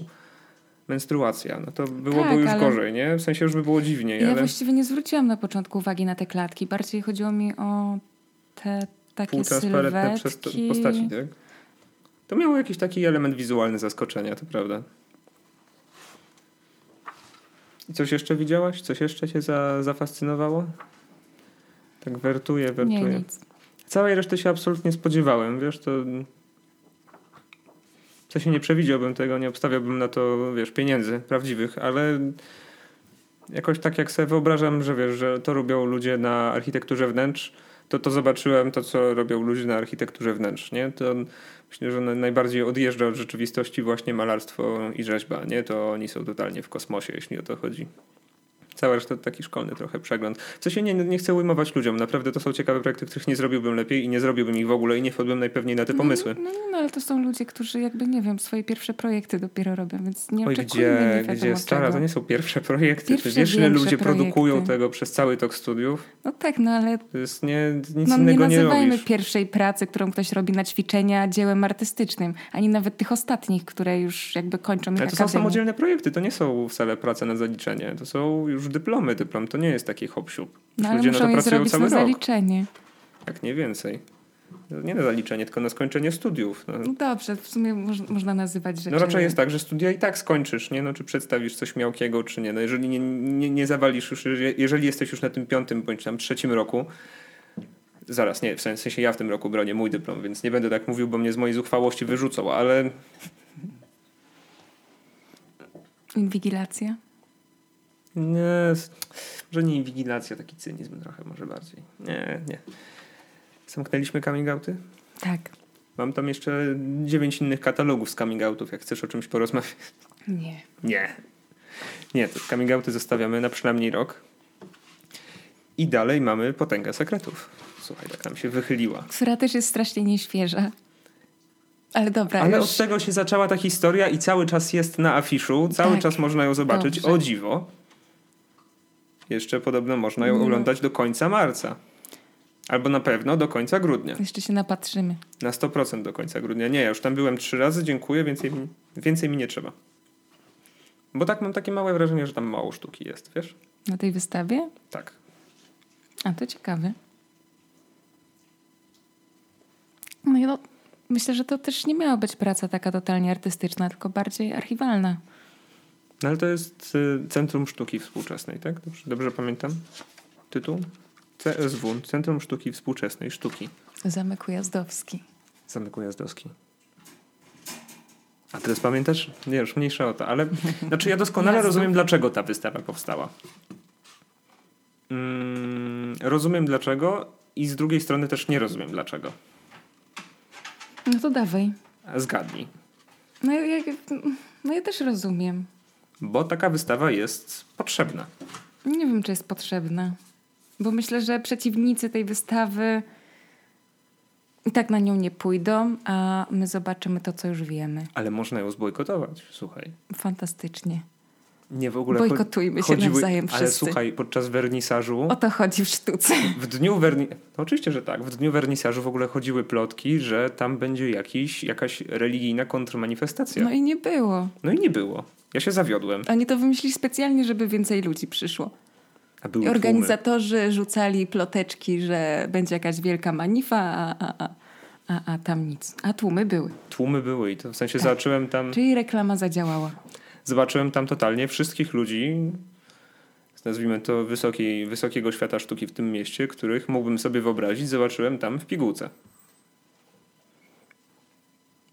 menstruacja, no to byłoby tak, już gorzej, nie? W sensie już by było dziwniej. Ja ale... właściwie nie zwróciłam na początku uwagi na te klatki, bardziej chodziło mi o te takie sylwetki. postaci, tak? To miało jakiś taki element wizualny zaskoczenia, to prawda. I coś jeszcze widziałaś? Coś jeszcze cię za, zafascynowało? Tak wertuje, wertuje. Nie, nic. Całej reszty się absolutnie spodziewałem, wiesz, to... W sensie nie przewidziałbym tego, nie obstawiałbym na to, wiesz, pieniędzy prawdziwych, ale jakoś tak jak sobie wyobrażam, że wiesz, że to robią ludzie na architekturze wnętrz, to to zobaczyłem to, co robią ludzie na architekturze wnętrz, nie? To myślę, że najbardziej odjeżdża od rzeczywistości właśnie malarstwo i rzeźba, nie? To oni są totalnie w kosmosie, jeśli o to chodzi. Cała reszta to taki szkolny trochę przegląd. Co się nie, nie chcę ujmować ludziom. Naprawdę to są ciekawe projekty, których nie zrobiłbym lepiej i nie zrobiłbym ich w ogóle i nie wpadłbym najpewniej na te no, pomysły. No, no, no, ale to są ludzie, którzy jakby, nie wiem, swoje pierwsze projekty dopiero robią, więc nie Oj, gdzie, nie gdzie stara, czego. to nie są pierwsze projekty. Pierwsze wiesz, ile ludzie projekty. produkują tego przez cały tok studiów? No tak, no ale... To jest nie, nic no, innego nie nazywajmy nie pierwszej pracy, którą ktoś robi na ćwiczenia dziełem artystycznym, ani nawet tych ostatnich, które już jakby kończą Ale to są samodzielne projekty, to nie są wcale prace na zaliczenie, to są już dyplomy, dyplom to nie jest taki hop No, Ludzie na to pracują cały na rok. zaliczenie. Jak nie więcej. Nie na zaliczenie, tylko na skończenie studiów. No. no dobrze, w sumie moż, można nazywać rzeczy. No raczej jest tak, że studia i tak skończysz, nie? No, czy przedstawisz coś miałkiego, czy nie. No, jeżeli nie, nie, nie zawalisz już, jeżeli jesteś już na tym piątym bądź tam trzecim roku, zaraz, nie, w sensie ja w tym roku bronię mój dyplom, więc nie będę tak mówił, bo mnie z mojej zuchwałości wyrzucą, ale... Inwigilacja? Nie, może nie inwigilacja, taki cynizm trochę może bardziej. Nie, nie. Zamknęliśmy coming outy? Tak. Mam tam jeszcze dziewięć innych katalogów z coming outów, jak chcesz o czymś porozmawiać. Nie. Nie. Nie, to coming outy zostawiamy na przynajmniej rok. I dalej mamy potęgę sekretów. Słuchaj, tak nam się wychyliła. Która też jest strasznie nieświeża. Ale dobra. Ale już... od tego się zaczęła ta historia i cały czas jest na afiszu. Cały tak. czas można ją zobaczyć. Dobrze. O dziwo. Jeszcze podobno można ją no. oglądać do końca marca. Albo na pewno do końca grudnia. Jeszcze się napatrzymy. Na 100% do końca grudnia. Nie, ja już tam byłem trzy razy, dziękuję, więcej, więcej mi nie trzeba. Bo tak mam takie małe wrażenie, że tam mało sztuki jest, wiesz? Na tej wystawie? Tak. A to ciekawe. No i no, myślę, że to też nie miała być praca taka totalnie artystyczna, tylko bardziej archiwalna. No ale to jest y, Centrum Sztuki Współczesnej, tak? Dobrze, dobrze pamiętam tytuł? CSW, Centrum Sztuki Współczesnej, Sztuki. Zamek Ujazdowski. Zamek Ujazdowski. A teraz pamiętasz? Nie, już mniejsza o to, ale znaczy ja doskonale rozumiem, dlaczego ta wystawa powstała. Mm, rozumiem dlaczego i z drugiej strony też nie rozumiem dlaczego. No to dawaj. Zgadnij. No ja, no ja też rozumiem. Bo taka wystawa jest potrzebna. Nie wiem, czy jest potrzebna. Bo myślę, że przeciwnicy tej wystawy i tak na nią nie pójdą, a my zobaczymy to, co już wiemy. Ale można ją zbojkotować, słuchaj. Fantastycznie. Nie w ogóle. Bojkotujmy się nawzajem wszyscy. Ale słuchaj, podczas wernisażu. O to chodzi w sztuce. W dniu werni... No oczywiście, że tak. W dniu wernisażu w ogóle chodziły plotki, że tam będzie jakiś, jakaś religijna kontrmanifestacja. No i nie było. No i nie było. Ja się zawiodłem. Oni to wymyślili specjalnie, żeby więcej ludzi przyszło. A były Organizatorzy tłumy. rzucali ploteczki, że będzie jakaś wielka manifa, a, a, a, a, a tam nic. A tłumy były. Tłumy były i to w sensie tak. zobaczyłem tam. Czyli reklama zadziałała. Zobaczyłem tam totalnie wszystkich ludzi, nazwijmy to wysokiej, wysokiego świata sztuki w tym mieście, których mógłbym sobie wyobrazić, zobaczyłem tam w pigułce.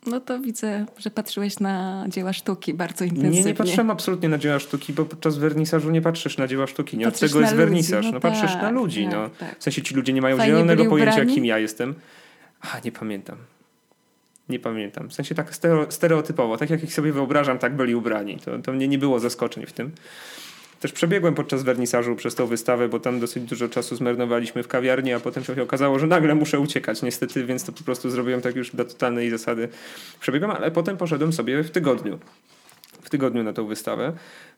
No to widzę, że patrzyłeś na dzieła sztuki bardzo intensywnie. Nie, nie patrzyłem absolutnie na dzieła sztuki, bo podczas wernisażu nie patrzysz na dzieła sztuki. Nie patrzysz od tego jest ludzi. wernisaż. No, no tak, patrzysz na ludzi. Tak, no. Tak. W sensie ci ludzie nie mają Fajnie zielonego pojęcia, kim ja jestem. A, nie pamiętam. Nie pamiętam. W sensie tak stereotypowo, tak jak ich sobie wyobrażam, tak byli ubrani. To, to mnie nie było zaskoczeń w tym. Też przebiegłem podczas wernisażu przez tą wystawę, bo tam dosyć dużo czasu zmarnowaliśmy w kawiarni, a potem się okazało, że nagle muszę uciekać niestety, więc to po prostu zrobiłem tak już dla totalnej zasady. Przebiegłem, ale potem poszedłem sobie w tygodniu. W tygodniu na tą wystawę.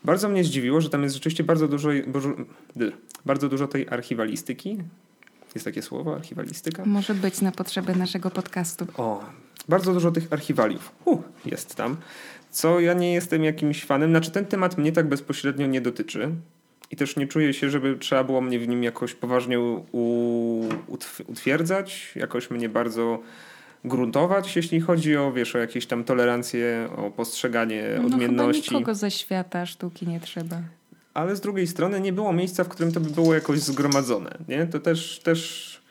Bardzo mnie zdziwiło, że tam jest rzeczywiście bardzo dużo, bardzo dużo tej archiwalistyki. Jest takie słowo, archiwalistyka? Może być na potrzeby naszego podcastu. O, bardzo dużo tych archiwaliów. Uh, jest tam co ja nie jestem jakimś fanem. Znaczy ten temat mnie tak bezpośrednio nie dotyczy i też nie czuję się, żeby trzeba było mnie w nim jakoś poważnie utwierdzać, jakoś mnie bardzo gruntować, jeśli chodzi o, wiesz, o jakieś tam tolerancje, o postrzeganie no, odmienności. Chyba nikogo ze świata sztuki nie trzeba. Ale z drugiej strony nie było miejsca, w którym to by było jakoś zgromadzone. Nie? To też, też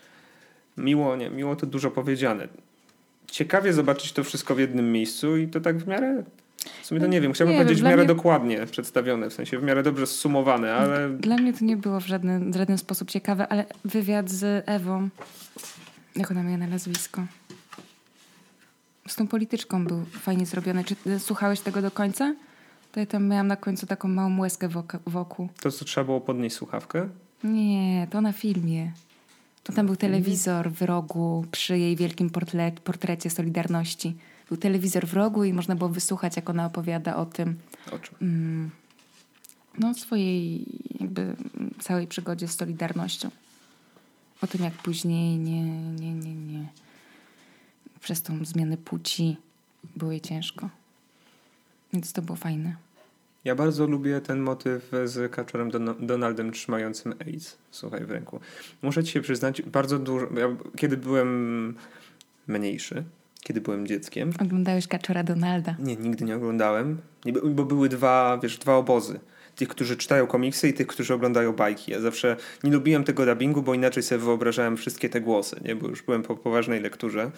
miło, nie, miło to dużo powiedziane. Ciekawie zobaczyć to wszystko w jednym miejscu i to tak w miarę w sumie to nie wiem, chciałbym nie, powiedzieć w miarę mnie... dokładnie przedstawione, w sensie w miarę dobrze zsumowane, ale... Dla mnie to nie było w żaden, w żaden sposób ciekawe, ale wywiad z Ewą, jak ona miała na nazwisko? Z tą polityczką był fajnie zrobiony. Czy słuchałeś tego do końca? To ja tam miałam na końcu taką małą łezkę wokół. To co, trzeba było podnieść słuchawkę? Nie, to na filmie. To tam był telewizor w rogu przy jej wielkim portrecie Solidarności był telewizor w rogu i można było wysłuchać, jak ona opowiada o tym. O czym? Mm, no, swojej jakby całej przygodzie z Solidarnością. O tym, jak później nie, nie, nie, nie. Przez tą zmianę płci było jej ciężko. Więc to było fajne. Ja bardzo lubię ten motyw z kaczorem Don Donaldem trzymającym AIDS, słuchaj, w ręku. Muszę ci się przyznać, bardzo dużo, ja, kiedy byłem mniejszy, kiedy byłem dzieckiem. Oglądałeś Kaczora Donalda? Nie, nigdy nie oglądałem, bo były dwa, wiesz, dwa obozy. Tych, którzy czytają komiksy i tych, którzy oglądają bajki. Ja zawsze nie lubiłem tego dubbingu, bo inaczej sobie wyobrażałem wszystkie te głosy, nie? bo już byłem po poważnej lekturze.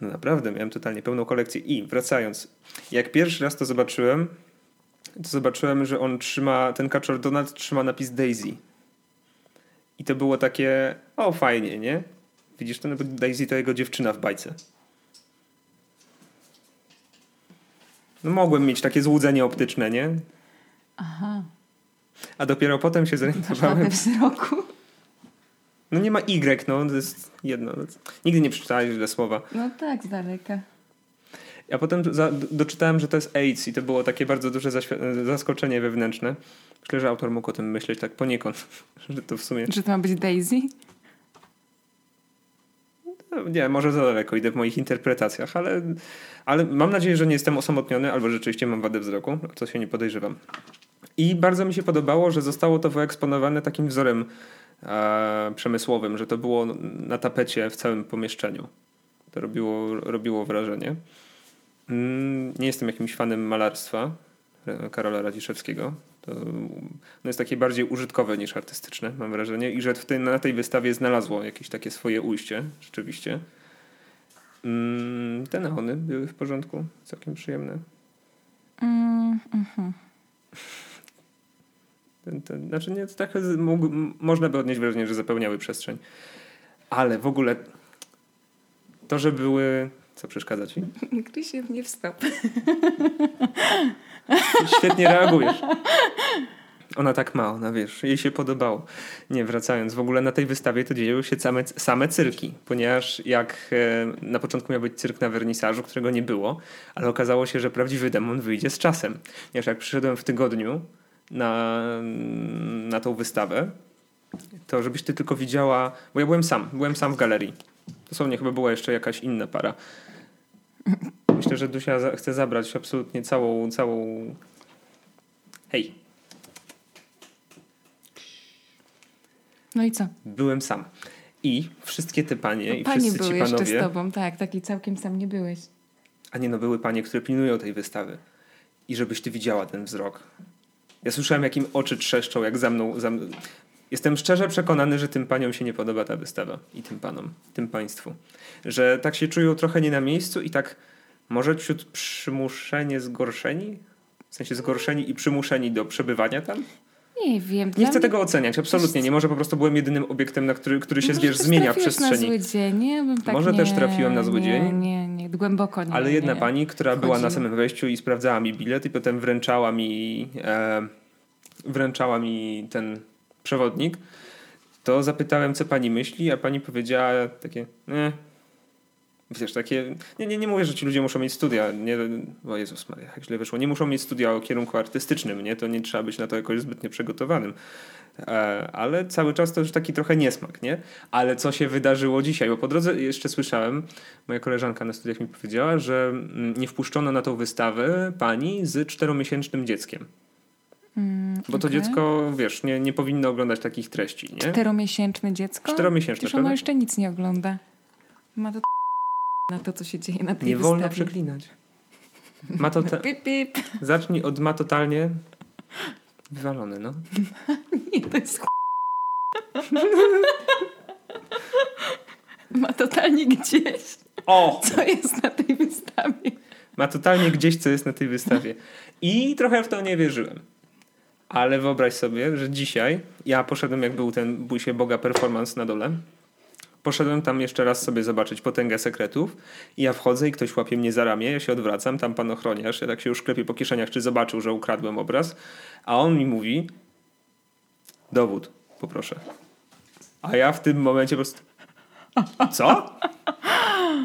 No naprawdę, miałem totalnie pełną kolekcję. I wracając, jak pierwszy raz to zobaczyłem, to zobaczyłem, że on trzyma, ten kaczor Donald trzyma napis Daisy. I to było takie, o fajnie, nie? Widzisz, to Daisy to jego dziewczyna w bajce. No mogłem mieć takie złudzenie optyczne, nie? Aha. A dopiero potem się zorientowałem. wzroku. No nie ma Y, no to jest jedno. Nigdy nie przeczytałeś źle słowa. No tak, z daleka. Ja potem za, doczytałem, że to jest AIDS i to było takie bardzo duże zaskoczenie wewnętrzne. Myślę, że autor mógł o tym myśleć tak poniekąd, *laughs* że to w sumie... Że to ma być Daisy? Nie, może za daleko idę w moich interpretacjach, ale, ale mam nadzieję, że nie jestem osamotniony, albo rzeczywiście mam wadę wzroku, co się nie podejrzewam. I bardzo mi się podobało, że zostało to wyeksponowane takim wzorem e, przemysłowym, że to było na tapecie w całym pomieszczeniu. To robiło, robiło wrażenie. Mm, nie jestem jakimś fanem malarstwa, Karola Radziszewskiego. To no jest takie bardziej użytkowe niż artystyczne, mam wrażenie. I że w tej, na tej wystawie znalazło jakieś takie swoje ujście, rzeczywiście. Mm, te neony były w porządku, całkiem przyjemne. Mm, mm-hmm. ten, ten, znaczy nie, tak mógł, można by odnieść wrażenie, że zapełniały przestrzeń. Ale w ogóle to, że były... Co przeszkadza ci? *laughs* się nie wstał. *laughs* Świetnie reagujesz. Ona tak ma, ona wiesz, jej się podobało. Nie, wracając, w ogóle na tej wystawie to dzieją się same, same cyrki, ponieważ jak e, na początku miał być cyrk na wernisażu, którego nie było, ale okazało się, że prawdziwy demon wyjdzie z czasem. Ponieważ jak przyszedłem w tygodniu na, na tą wystawę, to żebyś ty tylko widziała, bo ja byłem sam, byłem sam w galerii. Dosłownie chyba była jeszcze jakaś inna para. Myślę, że Dusia chce zabrać absolutnie całą, całą... Hej. No i co? Byłem sam. I wszystkie te panie no, i panie wszyscy były ci panowie... jeszcze z tobą, tak, taki całkiem sam nie byłeś. A nie, no były panie, które pilnują tej wystawy. I żebyś ty widziała ten wzrok. Ja słyszałem, jak im oczy trzeszczą, jak za mną... Za mną. Jestem szczerze przekonany, że tym paniom się nie podoba ta wystawa. I tym panom, tym państwu. Że tak się czują trochę nie na miejscu i tak może ciut przymuszenie zgorszeni? W sensie zgorszeni i przymuszeni do przebywania tam? Nie wiem. Nie chcę mnie... tego oceniać, absolutnie. Nie może po prostu byłem jedynym obiektem, na który, który się wiesz, zmienia w przestrzeni. Na zły dzień. Nie, bym tak może nie, też trafiłem na zły nie, dzień. Nie, nie, głęboko nie. Ale jedna nie. pani, która była na samym wejściu i sprawdzała mi bilet i potem wręczała mi e, wręczała mi ten przewodnik, to zapytałem, co pani myśli, a pani powiedziała takie, nie, Wiesz, takie, nie, nie, nie mówię, że ci ludzie muszą mieć studia, nie, o Jezus Maria, jak źle wyszło, nie muszą mieć studia o kierunku artystycznym, nie, to nie trzeba być na to jakoś zbytnio przygotowanym, e, ale cały czas to już taki trochę niesmak, nie, ale co się wydarzyło dzisiaj, bo po drodze jeszcze słyszałem, moja koleżanka na studiach mi powiedziała, że mm, nie wpuszczono na tą wystawę pani z czteromiesięcznym dzieckiem. Mm, Bo to okay. dziecko, wiesz, nie, nie powinno oglądać takich treści, nie? Czteromiesięczne dziecko? Czteromiesięczne, Przecież ono jeszcze nic nie ogląda. Ma to na to, co się dzieje na tej Nie wystawie. wolno przeklinać. Ma to *laughs* pip, pip. Zacznij od ma totalnie wywalony, no. *laughs* Nie, to jest Ma totalnie gdzieś. O! Co jest na tej wystawie. Ma totalnie gdzieś, co jest na tej wystawie. I trochę w to nie wierzyłem. Ale wyobraź sobie, że dzisiaj ja poszedłem, jak był ten Bój się Boga performance na dole poszedłem tam jeszcze raz sobie zobaczyć potęgę sekretów i ja wchodzę i ktoś łapie mnie za ramię, ja się odwracam, tam pan ochroniarz, ja tak się już klepię po kieszeniach, czy zobaczył, że ukradłem obraz, a on mi mówi dowód, poproszę. A ja w tym momencie po prostu co?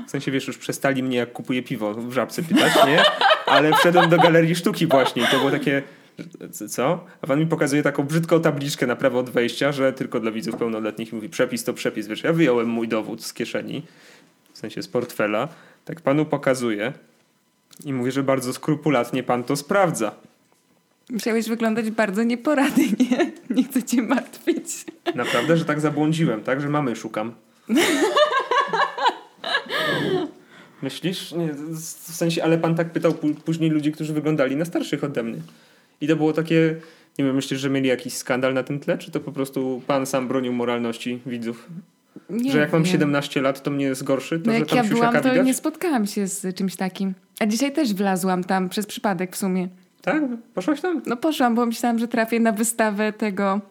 W sensie, wiesz, już przestali mnie jak kupuję piwo w żabce pytać, nie? Ale wszedłem do galerii sztuki właśnie i to było takie co? A pan mi pokazuje taką brzydką tabliczkę na prawo od wejścia, że tylko dla widzów pełnoletnich mówi przepis to przepis. Wiesz, ja wyjąłem mój dowód z kieszeni, w sensie z portfela, tak panu pokazuję i mówię, że bardzo skrupulatnie pan to sprawdza. Musiałeś wyglądać bardzo nieporadnie. *laughs* Nie chcę cię martwić. Naprawdę, że tak zabłądziłem, tak? Że mamy szukam. *laughs* Myślisz? Nie, w sensie, ale pan tak pytał później ludzi, którzy wyglądali na starszych ode mnie. I to było takie, nie wiem, myślisz, że mieli jakiś skandal na tym tle, czy to po prostu pan sam bronił moralności widzów? Nie że jak mam 17 lat, to mnie jest gorszy? To, no jak ja byłam, to widać? nie spotkałam się z czymś takim. A dzisiaj też wlazłam tam przez przypadek w sumie. Tak? Poszłaś tam? No poszłam, bo myślałam, że trafię na wystawę tego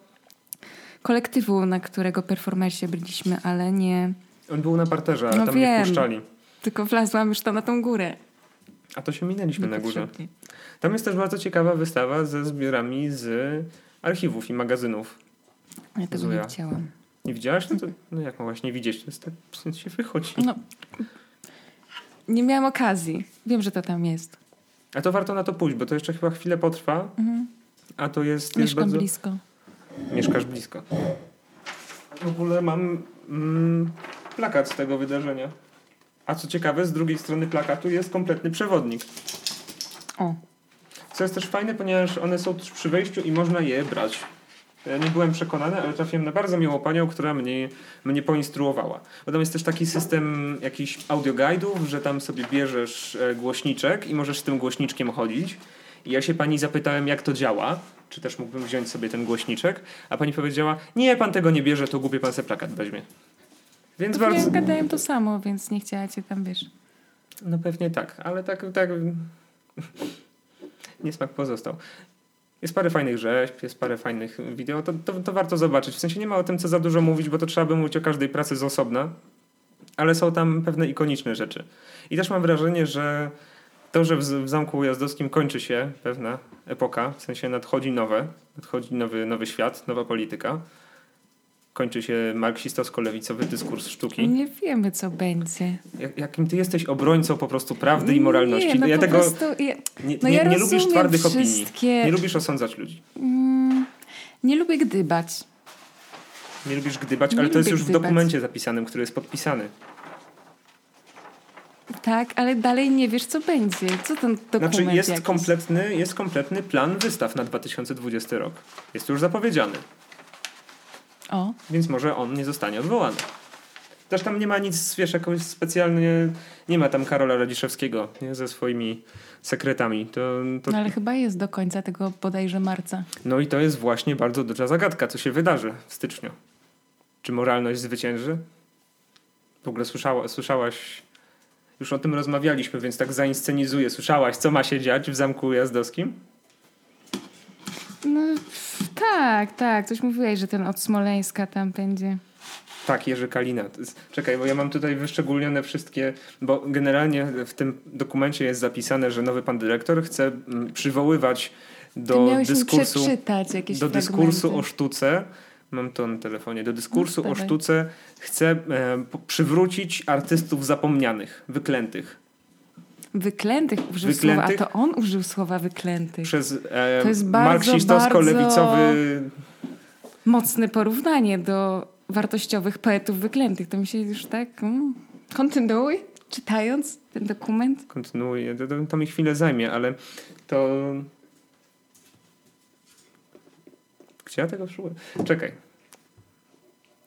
kolektywu, na którego performersie byliśmy, ale nie. On był na parterze, ale no tam wiem, nie wpuszczali. Tylko wlazłam już tam na tą górę. A to się minęliśmy na górze. Tam jest też bardzo ciekawa wystawa ze zbiorami z archiwów i magazynów. Ja tego Zuja. nie widziałam. Nie widziałaś? No, to, no jak mogłaś nie widzieć? To jest tak, w się wychodzi. No, nie miałam okazji. Wiem, że to tam jest. A to warto na to pójść, bo to jeszcze chyba chwilę potrwa. Mhm. A to jest... Mieszkam jest bardzo... blisko. Mieszkasz blisko. W ogóle mam mm, plakat z tego wydarzenia. A co ciekawe, z drugiej strony plakatu jest kompletny przewodnik. O. Co jest też fajne, ponieważ one są też przy wejściu i można je brać. Ja nie byłem przekonany, ale trafiłem na bardzo miłą panią, która mnie, mnie poinstruowała. Bo tam jest też taki system jakichś audioguidów, że tam sobie bierzesz e, głośniczek i możesz z tym głośniczkiem chodzić. I ja się pani zapytałem, jak to działa, czy też mógłbym wziąć sobie ten głośniczek, a pani powiedziała, nie, pan tego nie bierze, to głupie pan se plakat weźmie. Więc no, bardzo... gadają to samo, więc nie chciała cię tam, wiesz. No pewnie tak, ale tak, tak niesmak pozostał. Jest parę fajnych rzeźb, jest parę fajnych wideo, to, to, to, warto zobaczyć. W sensie nie ma o tym co za dużo mówić, bo to trzeba by mówić o każdej pracy z osobna, ale są tam pewne ikoniczne rzeczy. I też mam wrażenie, że to, że w, w Zamku Ujazdowskim kończy się pewna epoka, w sensie nadchodzi nowe, nadchodzi nowy, nowy świat, nowa polityka, kończy się marksistowsko-lewicowy dyskurs sztuki. Nie wiemy, co będzie. Jak, jakim ty jesteś obrońcą po prostu prawdy i moralności. Nie, no ja tego prostu, ja, nie, no nie, ja nie lubisz twardych wszystkie... opinii. Nie lubisz osądzać ludzi. Mm, nie lubię gdybać. Nie lubisz gdybać, nie ale to jest już gdybać. w dokumencie zapisanym, który jest podpisany. Tak, ale dalej nie wiesz, co będzie. Co ten dokument Znaczy jest jakiś? kompletny, jest kompletny plan wystaw na 2020 rok. Jest już zapowiedziany. O. Więc może on nie zostanie odwołany. Też tam nie ma nic, wiesz, jakoś specjalnie, nie ma tam Karola Radziszewskiego nie, ze swoimi sekretami. To, to... No ale chyba jest do końca tego bodajże marca. No i to jest właśnie bardzo duża zagadka, co się wydarzy w styczniu. Czy moralność zwycięży? W ogóle słyszała, słyszałaś, już o tym rozmawialiśmy, więc tak zainscenizuję. Słyszałaś, co ma się dziać w Zamku Jazdowskim? No tak, tak. Coś mówiłeś, że ten od Smoleńska tam będzie. Tak, Jerzy Kalina. Czekaj, bo ja mam tutaj wyszczególnione wszystkie, bo generalnie w tym dokumencie jest zapisane, że nowy pan dyrektor chce mm, przywoływać do dyskursu, do dyskursu o sztuce. Mam to na telefonie. Do dyskursu no, o sztuce chce e, przywrócić artystów zapomnianych, wyklętych. Wyklętych użył wyklętych, słowa, a to on użył słowa wyklętych. Przez e, to jest bardzo, marksistowsko-lewicowy... Mocne porównanie do wartościowych poetów wyklętych. To mi się już tak... Mm, kontynuuj, czytając ten dokument. Kontynuuję. To, to, mi chwilę zajmie, ale to... Gdzie ja tego szukam? Czekaj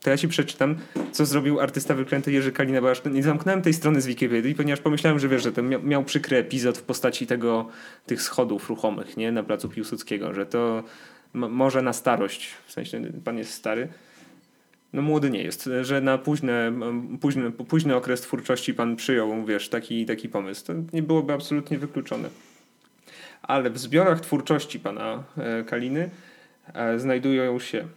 to ja ci przeczytam, co zrobił artysta wyklęty Jerzy Kalina, bo aż nie zamknąłem tej strony z Wikipedii, ponieważ pomyślałem, że wiesz, że ten miał, przykry epizod w postaci tego, tych schodów ruchomych, nie, na placu Piłsudskiego, że to może na starość, w sensie pan jest stary, no młody nie jest, że na późne, późny, późny okres twórczości pan przyjął, wiesz, taki, taki pomysł. To nie byłoby absolutnie wykluczone. Ale w zbiorach twórczości pana e, Kaliny e, znajdują się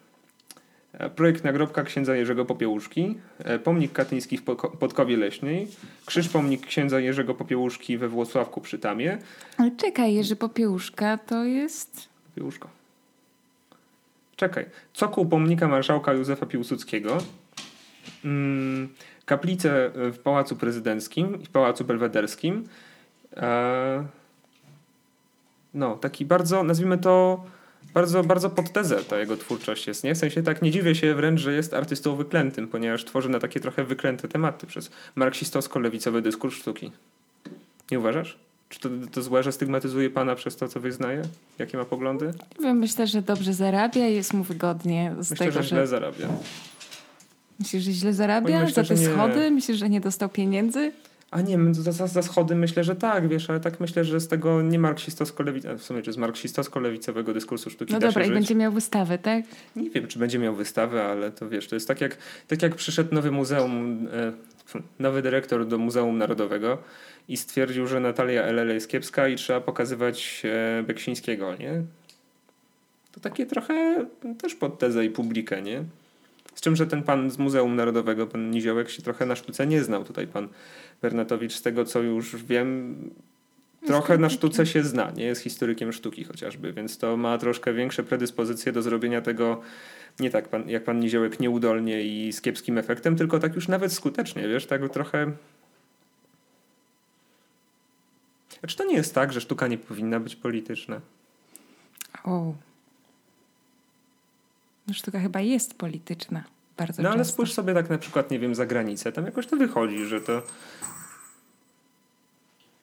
projekt nagrobka księdza Jerzego Popiełuszki, e, pomnik katyński w Podkowie Leśnej, krzyż pomnik księdza Jerzego Popiełuszki we Włocławku przy Tamie. Ale czekaj, Jerzy Popiełuszka to jest... Popiełuszka. Czekaj. Cokół pomnika marszałka Józefa Piłsudskiego, mm, kaplice w Pałacu Prezydenckim i w Pałacu Belwederskim. E, no, taki bardzo, nazwijmy to bardzo, bardzo pod tezę ta jego twórczość jest, nie? W sensie tak nie dziwię się wręcz, że jest artystą wyklętym, ponieważ tworzy na takie trochę wyklęte tematy przez marksistowsko-lewicowy dyskurs sztuki. Nie uważasz? Czy to, to złe, że stygmatyzuje pana przez to, co wyznaje? Jakie ma poglądy? Myślę, że dobrze zarabia i jest mu wygodnie. Z myślę, tego, że źle że... zarabia. Myślisz, że źle zarabia? Myślę, za te schody? Myślisz, że nie dostał pieniędzy? A nie, za, za, schody myślę, że tak, wiesz, ale tak myślę, że z tego nie marksistowsko-lewicowego, w sumie, czy z marksistowsko-lewicowego dyskursu sztuki No dobra, i będzie miał wystawę, tak? Nie wiem, czy będzie miał wystawę, ale to wiesz, to jest tak jak, tak jak przyszedł nowy muzeum, e, nowy dyrektor do Muzeum Narodowego i stwierdził, że Natalia LL jest kiepska i trzeba pokazywać e, Beksińskiego, nie? To takie trochę też pod tezę i publikę, nie? Z czym, że ten pan z Muzeum Narodowego, pan Niziołek, się trochę na sztuce nie znał. Tutaj pan Bernatowicz, z tego co już wiem, trochę na sztuce się zna, nie jest historykiem sztuki chociażby, więc to ma troszkę większe predyspozycje do zrobienia tego nie tak pan, jak pan Niziołek nieudolnie i z kiepskim efektem, tylko tak już nawet skutecznie, wiesz, tak trochę... Czy to nie jest tak, że sztuka nie powinna być polityczna? O. No sztuka chyba jest polityczna. Bardzo no ale często. spójrz sobie tak na przykład, nie wiem, za granicę. Tam jakoś to wychodzi, że to...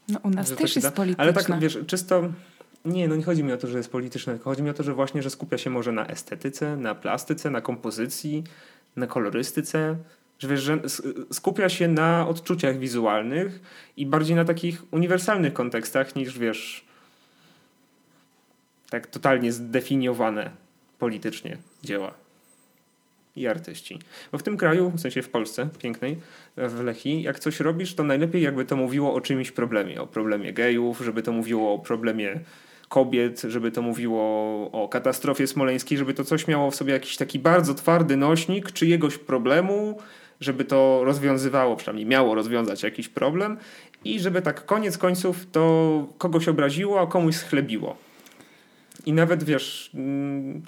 No u nas też jest da. polityczna. Ale tak, wiesz, czysto... Nie, no nie chodzi mi o to, że jest polityczne, tylko chodzi mi o to, że właśnie, że skupia się może na estetyce, na plastyce, na kompozycji, na kolorystyce, że wiesz, że skupia się na odczuciach wizualnych i bardziej na takich uniwersalnych kontekstach niż, wiesz, tak totalnie zdefiniowane politycznie dzieła i artyści. Bo w tym kraju, w sensie w Polsce pięknej, w Lechii, jak coś robisz, to najlepiej jakby to mówiło o czymś problemie. O problemie gejów, żeby to mówiło o problemie kobiet, żeby to mówiło o katastrofie smoleńskiej, żeby to coś miało w sobie jakiś taki bardzo twardy nośnik czyjegoś problemu, żeby to rozwiązywało, przynajmniej miało rozwiązać jakiś problem i żeby tak koniec końców to kogoś obraziło, a komuś schlebiło. I nawet wiesz. Mm,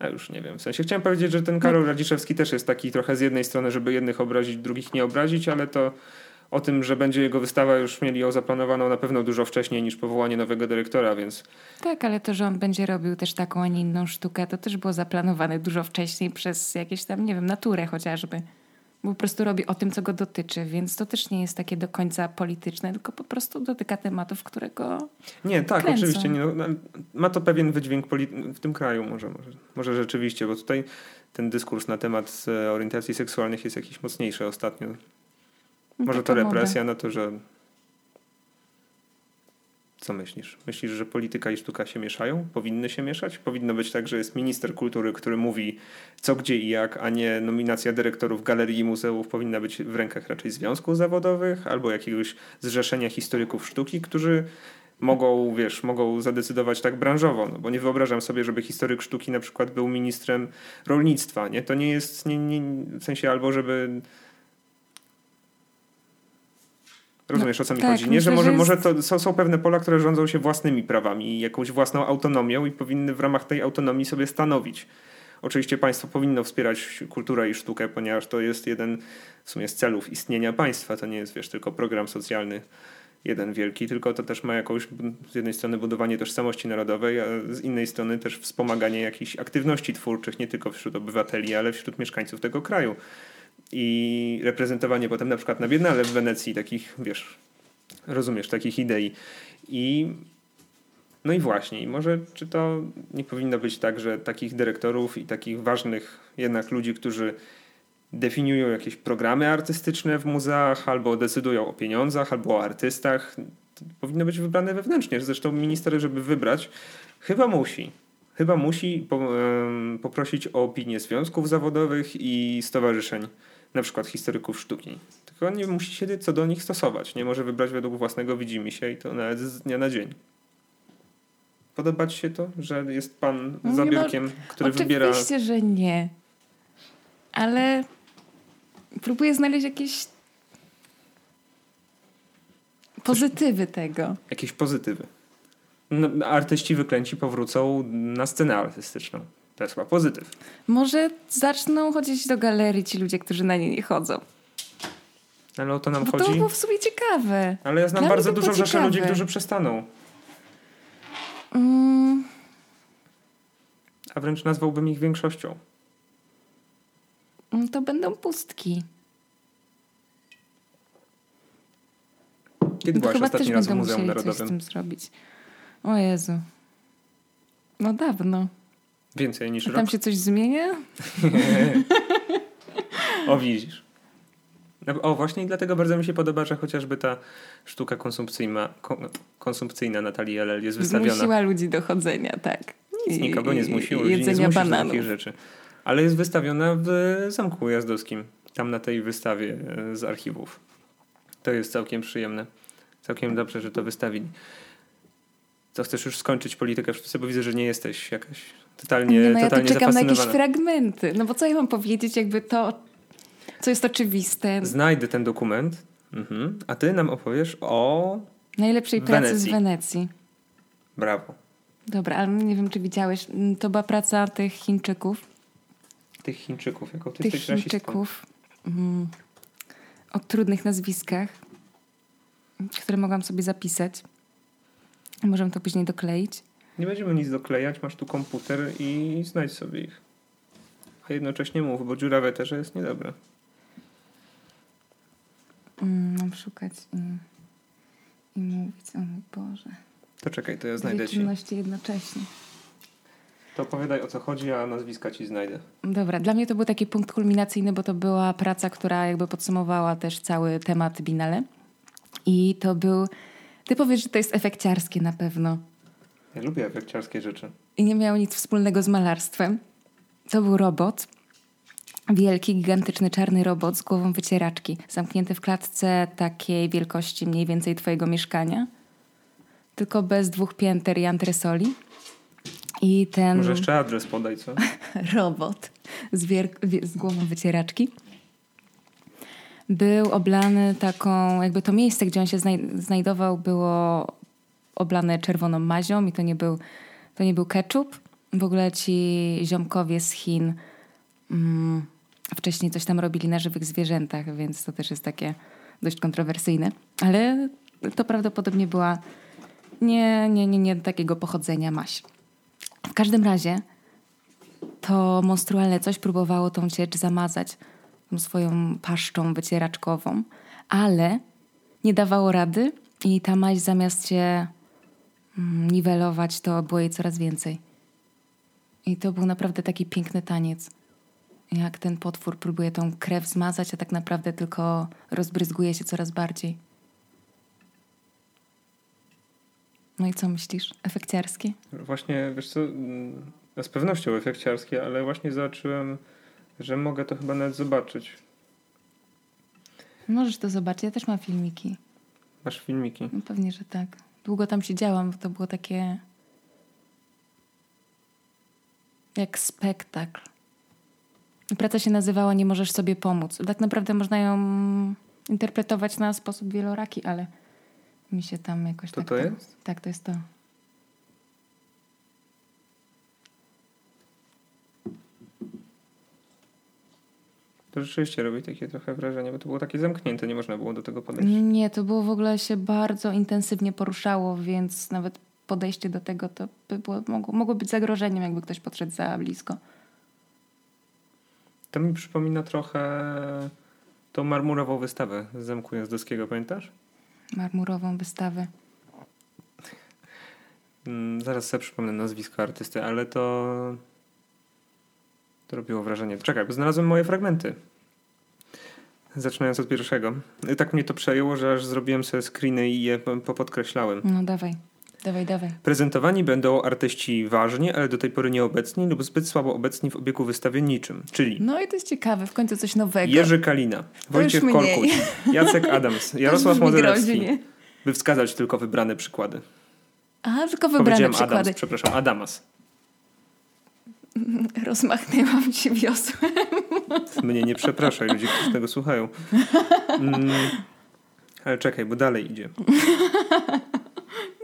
a już nie wiem. W sensie chciałem powiedzieć, że ten Karol Radziszewski też jest taki trochę z jednej strony, żeby jednych obrazić, drugich nie obrazić, ale to o tym, że będzie jego wystawa, już mieli ją zaplanowaną na pewno dużo wcześniej niż powołanie nowego dyrektora, więc. Tak, ale to, że on będzie robił też taką, a nie inną sztukę, to też było zaplanowane dużo wcześniej przez jakieś tam, nie wiem, naturę chociażby. Bo po prostu robi o tym, co go dotyczy, więc to też nie jest takie do końca polityczne, tylko po prostu dotyka tematów, którego. Nie, tak, kręcą. oczywiście. Nie, no, ma to pewien wydźwięk w tym kraju, może, może, może rzeczywiście, bo tutaj ten dyskurs na temat e, orientacji seksualnych jest jakiś mocniejszy ostatnio. No może to represja na to, że. Co myślisz? Myślisz, że polityka i sztuka się mieszają? Powinny się mieszać? Powinno być tak, że jest minister kultury, który mówi co, gdzie i jak, a nie nominacja dyrektorów galerii i muzeów powinna być w rękach raczej związków zawodowych albo jakiegoś zrzeszenia historyków sztuki, którzy mogą, wiesz, mogą zadecydować tak branżowo, no bo nie wyobrażam sobie, żeby historyk sztuki na przykład był ministrem rolnictwa, nie? To nie jest, nie, nie, w sensie albo żeby Rozumiesz, no, o co mi tak, chodzi? Nie, myślę, że może, że jest... może to są, są pewne pola, które rządzą się własnymi prawami i jakąś własną autonomią i powinny w ramach tej autonomii sobie stanowić. Oczywiście państwo powinno wspierać kulturę i sztukę, ponieważ to jest jeden w sumie z celów istnienia państwa. To nie jest, wiesz, tylko program socjalny jeden wielki, tylko to też ma jakąś z jednej strony budowanie tożsamości narodowej, a z innej strony też wspomaganie jakichś aktywności twórczych, nie tylko wśród obywateli, ale wśród mieszkańców tego kraju i reprezentowanie potem na przykład na Biennale w Wenecji takich, wiesz, rozumiesz, takich idei. I no i właśnie, może czy to nie powinno być tak, że takich dyrektorów i takich ważnych jednak ludzi, którzy definiują jakieś programy artystyczne w muzeach, albo decydują o pieniądzach, albo o artystach, powinno być wybrane wewnętrznie. Zresztą minister, żeby wybrać, chyba musi. Chyba musi po, poprosić o opinię związków zawodowych i stowarzyszeń na przykład historyków sztuki. Tylko nie musi się co do nich stosować. Nie może wybrać według własnego widzimisię i to nawet z dnia na dzień. Podoba ci się to, że jest pan no zabiórkiem, ma... który Oczywiście, wybiera... Oczywiście, że nie. Ale próbuję znaleźć jakieś pozytywy tego. Jakieś pozytywy. No, artyści wyklęci powrócą na scenę artystyczną. To jest chyba pozytyw. Może zaczną chodzić do galerii ci ludzie, którzy na nie nie chodzą. Ale o to nam Bo chodzi. To było w sumie ciekawe. Ale ja znam Dla bardzo dużo rzeczy ludzi, którzy przestaną. Mm. A wręcz nazwałbym ich większością. Mm, to będą pustki. Kiedy byłaś ostatni raz w Muzeum Narodowym? Coś z tym zrobić. O Jezu. No dawno. Więcej niż A tam rok? się coś zmienia? *laughs* o, widzisz. No, o, właśnie i dlatego bardzo mi się podoba, że chociażby ta sztuka konsumpcyjna, konsumpcyjna Natalii Elel jest wystawiona. Zmusiła ludzi do chodzenia, tak. Nic I, nikogo nie zmusiło, ludzi jedzenia nie bananów. takich rzeczy. Ale jest wystawiona w Zamku Ujazdowskim, tam na tej wystawie e, z archiwów. To jest całkiem przyjemne. Całkiem dobrze, że to wystawili. Co, chcesz już skończyć politykę w sztuce, bo widzę, że nie jesteś jakaś totalnie Nie, no totalnie ja tu czekam na jakieś fragmenty. No bo co ja mam powiedzieć, jakby to, co jest oczywiste. Znajdę ten dokument, mhm. a ty nam opowiesz o najlepszej Wenecji. pracy z Wenecji. Brawo. Dobra, ale nie wiem, czy widziałeś, mm, to była praca tych Chińczyków. Tych Chińczyków, jako ty Tych Chińczyków mm, o trudnych nazwiskach, które mogłam sobie zapisać. Możemy to później dokleić. Nie będziemy nic doklejać, masz tu komputer i znajdź sobie ich. A jednocześnie mów, bo dziurawe też jest niedobre. Mm, mam szukać i, i mówić, o mój Boże. To czekaj, to ja znajdę ci. jednocześnie. To opowiadaj o co chodzi, a nazwiska ci znajdę. Dobra, dla mnie to był taki punkt kulminacyjny, bo to była praca, która jakby podsumowała też cały temat Binale. I to był... Ty powiesz, że to jest efekciarskie na pewno. Ja lubię efekciarskie rzeczy. I nie miał nic wspólnego z malarstwem. To był robot. Wielki, gigantyczny czarny robot z głową wycieraczki, zamknięty w klatce takiej wielkości mniej więcej twojego mieszkania. Tylko bez dwóch pięter i antresoli. I ten... Może jeszcze adres podaj, co? *laughs* robot z, wier- z głową wycieraczki był oblany taką, jakby to miejsce, gdzie on się znaj- znajdował, było oblane czerwoną mazią i to nie był, to nie był ketchup. W ogóle ci ziomkowie z Chin mm, wcześniej coś tam robili na żywych zwierzętach, więc to też jest takie dość kontrowersyjne. Ale to prawdopodobnie była nie, nie, nie, nie takiego pochodzenia maś. W każdym razie to monstrualne coś próbowało tą ciecz zamazać tą swoją paszczą wycieraczkową, ale nie dawało rady i ta maź zamiast się niwelować, to było jej coraz więcej. I to był naprawdę taki piękny taniec. Jak ten potwór próbuje tą krew zmazać, a tak naprawdę tylko rozbryzguje się coraz bardziej. No i co myślisz? Efekciarskie? Właśnie, wiesz co, mm, z pewnością efekciarskie, ale właśnie zobaczyłem, że mogę to chyba nawet zobaczyć. Możesz to zobaczyć, ja też mam filmiki. Masz filmiki? No pewnie, że tak. Długo tam siedziałam, bo to było takie jak spektakl. Praca się nazywała Nie możesz sobie pomóc. Tak naprawdę można ją interpretować na sposób wieloraki, ale mi się tam jakoś to tak... To to jest? Tak, to jest to. To rzeczywiście robi takie trochę wrażenie, bo to było takie zamknięte, nie można było do tego podejść. Nie, to było w ogóle się bardzo intensywnie poruszało, więc nawet podejście do tego to by było, mogło, mogło być zagrożeniem, jakby ktoś podszedł za blisko. To mi przypomina trochę tą marmurową wystawę z Zamku Jazdowskiego, pamiętasz? Marmurową wystawę. Mm, zaraz sobie przypomnę nazwisko artysty, ale to to robiło wrażenie. Czekaj, bo znalazłem moje fragmenty. Zaczynając od pierwszego. Tak mnie to przejęło, że aż zrobiłem sobie screeny i je popodkreślałem. No dawaj. Dawaj, dawaj. Prezentowani będą artyści ważni, ale do tej pory nieobecni lub zbyt słabo obecni w obiegu wystawy niczym. Czyli. No i to jest ciekawe, w końcu coś nowego. Jerzy Kalina, Wojciech Korkuć, *laughs* Jacek Adams, Jarosław Modzelewski. By wskazać tylko wybrane przykłady. A, tylko wybrane przykłady. Adams, przepraszam, Adamas. *laughs* Rozmachnęłam się wiosłem. Mnie nie przepraszaj, ludzie, którzy tego słuchają. Mm, ale czekaj, bo dalej idzie.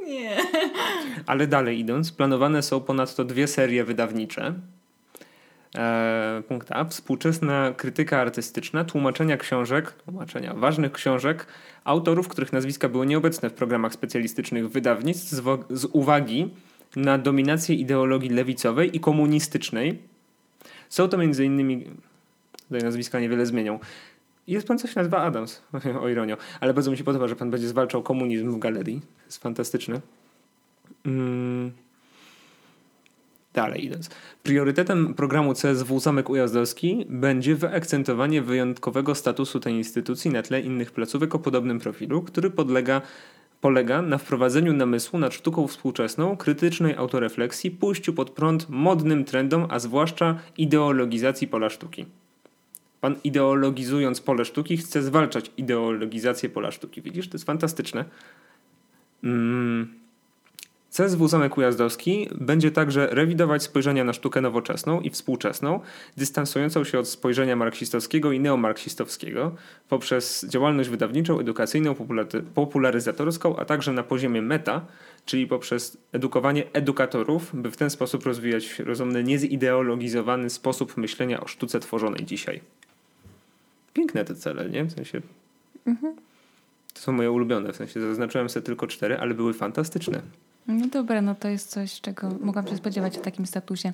Nie. Ale dalej idąc, planowane są ponadto dwie serie wydawnicze. E, punkt A. Współczesna krytyka artystyczna, tłumaczenia książek, tłumaczenia ważnych książek autorów, których nazwiska były nieobecne w programach specjalistycznych wydawnictw z, z uwagi na dominację ideologii lewicowej i komunistycznej. Są to między innymi, tutaj nazwiska niewiele zmienią, jest pan coś nazywa Adams, *laughs* o ironio, ale bardzo mi się podoba, że pan będzie zwalczał komunizm w galerii. Jest fantastyczne. Mm. Dalej idąc. Priorytetem programu CSW Zamek Ujazdowski będzie wyakcentowanie wyjątkowego statusu tej instytucji na tle innych placówek o podobnym profilu, który podlega polega na wprowadzeniu namysłu nad sztuką współczesną, krytycznej autorefleksji, pójściu pod prąd modnym trendom, a zwłaszcza ideologizacji pola sztuki. Pan ideologizując pole sztuki chce zwalczać ideologizację pola sztuki. Widzisz, to jest fantastyczne. Mm. CSW Zamek Ujazdowski będzie także rewidować spojrzenia na sztukę nowoczesną i współczesną, dystansującą się od spojrzenia marksistowskiego i neomarksistowskiego poprzez działalność wydawniczą, edukacyjną, popularyzatorską, a także na poziomie meta, czyli poprzez edukowanie edukatorów, by w ten sposób rozwijać rozumny, niezideologizowany sposób myślenia o sztuce tworzonej dzisiaj. Piękne te cele, nie? W sensie... Mhm. To są moje ulubione, w sensie zaznaczyłem sobie tylko cztery, ale były fantastyczne. No dobra, no to jest coś, czego mogłam się spodziewać o takim statusie.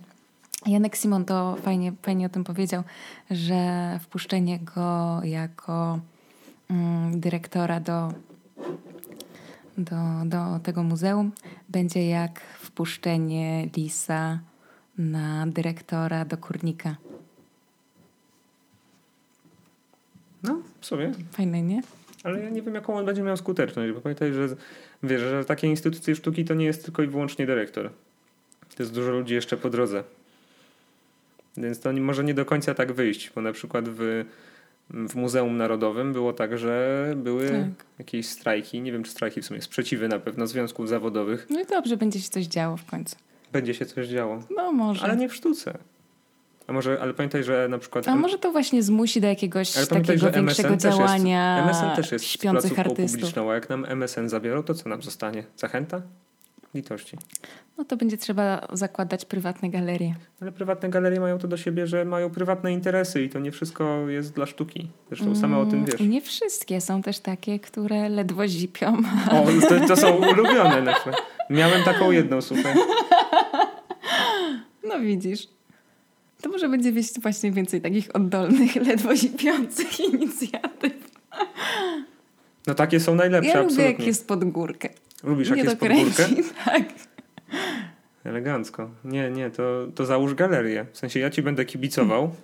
Janek Simon to fajnie, fajnie o tym powiedział, że wpuszczenie go jako mm, dyrektora do, do, do tego muzeum będzie jak wpuszczenie Lisa na dyrektora do kurnika. No, w sumie. Fajne, nie? Ale ja nie wiem, jaką on będzie miał skuteczność, bo pamiętaj, że wiesz, że takie instytucje sztuki to nie jest tylko i wyłącznie dyrektor. To jest dużo ludzi jeszcze po drodze. Więc to może nie do końca tak wyjść, bo na przykład w, w Muzeum Narodowym było tak, że były tak. jakieś strajki, nie wiem czy strajki w sumie, sprzeciwy na pewno związków zawodowych. No i dobrze, będzie się coś działo w końcu. Będzie się coś działo. No może. Ale nie w sztuce. A może, ale pamiętaj, że na przykład... A może to właśnie zmusi do jakiegoś ale takiego większego działania też jest, MSN też jest śpiących artystów. publiczną, a jak nam MSN zabiorą, to co nam zostanie? Zachęta? Litości. No to będzie trzeba zakładać prywatne galerie. Ale prywatne galerie mają to do siebie, że mają prywatne interesy i to nie wszystko jest dla sztuki. Zresztą mm, sama o tym wiesz. Nie wszystkie. Są też takie, które ledwo zipią. O, to, to są *laughs* ulubione. Na Miałem taką jedną, słuchaj. No widzisz. To może będzie wieść właśnie więcej takich oddolnych, *laughs* ledwo zipiących inicjatyw. No takie są najlepsze, ja absolutnie. lubię jak jest pod górkę. Lubisz jak jest pod górkę? *laughs* Tak. Elegancko. Nie, nie, to, to załóż galerię. W sensie ja ci będę kibicował.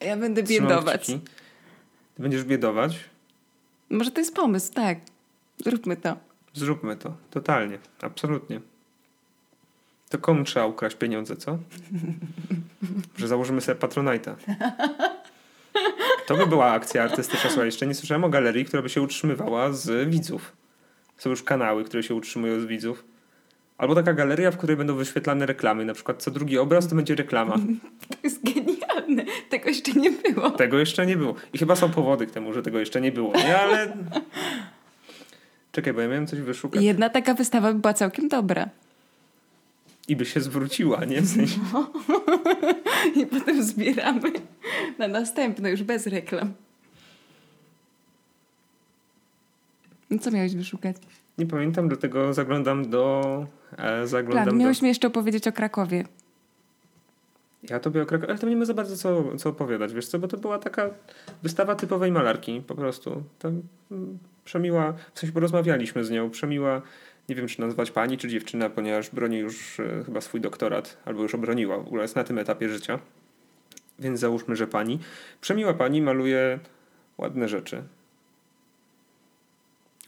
Ja będę biedować. Ty będziesz biedować? Może to jest pomysł, tak. Zróbmy to. Zróbmy to. Totalnie. Absolutnie. To komu trzeba ukraść pieniądze, co? *laughs* Że założymy sobie Patronite'a. To by była akcja artystyczna. Słuchaj, jeszcze nie słyszałem o galerii, która by się utrzymywała z widzów. Są już kanały, które się utrzymują z widzów. Albo taka galeria, w której będą wyświetlane reklamy. Na przykład co drugi obraz to będzie reklama. To jest genialne. Tego jeszcze nie było. Tego jeszcze nie było. I chyba są powody k temu, że tego jeszcze nie było. Nie, ale... *laughs* Czekaj, bo ja miałem coś wyszukać. Jedna taka wystawa by była całkiem dobra. I by się zwróciła, nie? W sensie... No. *laughs* I potem zbieramy na następne, już bez reklam. No co miałeś wyszukać? Nie pamiętam, dlatego zaglądam do... E, zaglądam Plan, miałeś do... mi jeszcze opowiedzieć o Krakowie. Ja tobie o Krakowie, ale to nie ma za bardzo co, co opowiadać, wiesz co, bo to była taka wystawa typowej malarki, po prostu. Tam mm, przemiła, w sensie porozmawialiśmy z nią, przemiła, nie wiem czy nazwać pani czy dziewczyna, ponieważ broni już e, chyba swój doktorat, albo już obroniła, w ogóle jest na tym etapie życia. Więc załóżmy, że pani. Przemiła pani maluje ładne rzeczy.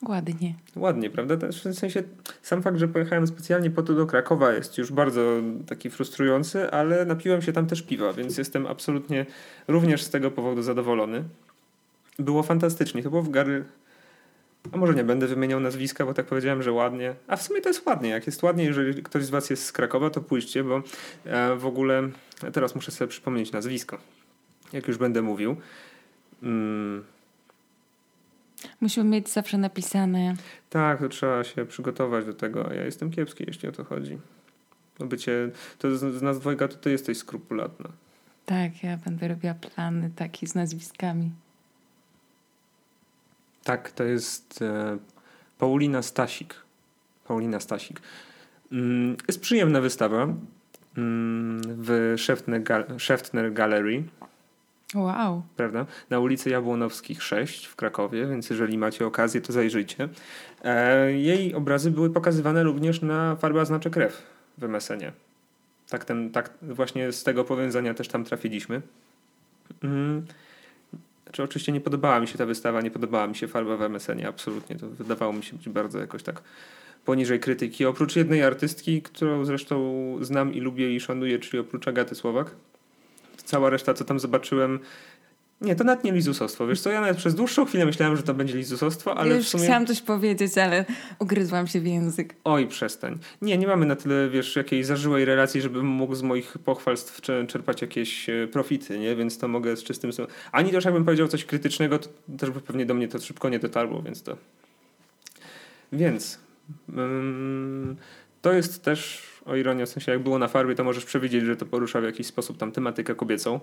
Ładnie. Ładnie, prawda? W sensie sam fakt, że pojechałem specjalnie po to do Krakowa jest już bardzo taki frustrujący, ale napiłem się tam też piwa, więc jestem absolutnie również z tego powodu zadowolony. Było fantastycznie. To było w Gary... A może nie będę wymieniał nazwiska, bo tak powiedziałem, że ładnie. A w sumie to jest ładnie. Jak jest ładnie, jeżeli ktoś z was jest z Krakowa, to pójdźcie, bo e, w ogóle teraz muszę sobie przypomnieć nazwisko. Jak już będę mówił. Mm Musimy mieć zawsze napisane. Tak, to trzeba się przygotować do tego. Ja jestem kiepski, jeśli o to chodzi. No bycie, to z, z nas dwojga to ty jesteś skrupulatna. Tak, ja będę robiła plany takie z nazwiskami. Tak, to jest e, Paulina Stasik. Paulina Stasik. Mm, jest przyjemna wystawa mm, w Szeftner, Gal Szeftner Gallery. Wow. Prawda? Na ulicy Jabłonowskich 6 w Krakowie, więc jeżeli macie okazję, to zajrzyjcie. E, jej obrazy były pokazywane również na farba znaczy krew w MSN-ie. Tak, ten, tak właśnie z tego powiązania też tam trafiliśmy. Mm. Znaczy, oczywiście nie podobała mi się ta wystawa, nie podobała mi się farba w MSN-ie, absolutnie. To wydawało mi się być bardzo jakoś tak poniżej krytyki. Oprócz jednej artystki, którą zresztą znam i lubię i szanuję, czyli oprócz Agaty Słowak cała reszta, co tam zobaczyłem, nie, to nawet nie lizusostwo. Wiesz co, ja nawet przez dłuższą chwilę myślałem, że to będzie lizusostwo, ale już w sumie... chciałam coś powiedzieć, ale ugryzłam się w język. Oj, przestań. Nie, nie mamy na tyle, wiesz, jakiejś zażyłej relacji, żebym mógł z moich pochwalstw czerpać jakieś e, profity, nie? Więc to mogę z czystym... Ani też jakbym powiedział coś krytycznego, to też by pewnie do mnie to szybko nie dotarło, więc to... Więc... Um, to jest też o ironię, w sensie jak było na farbie, to możesz przewidzieć, że to porusza w jakiś sposób tam tematykę kobiecą.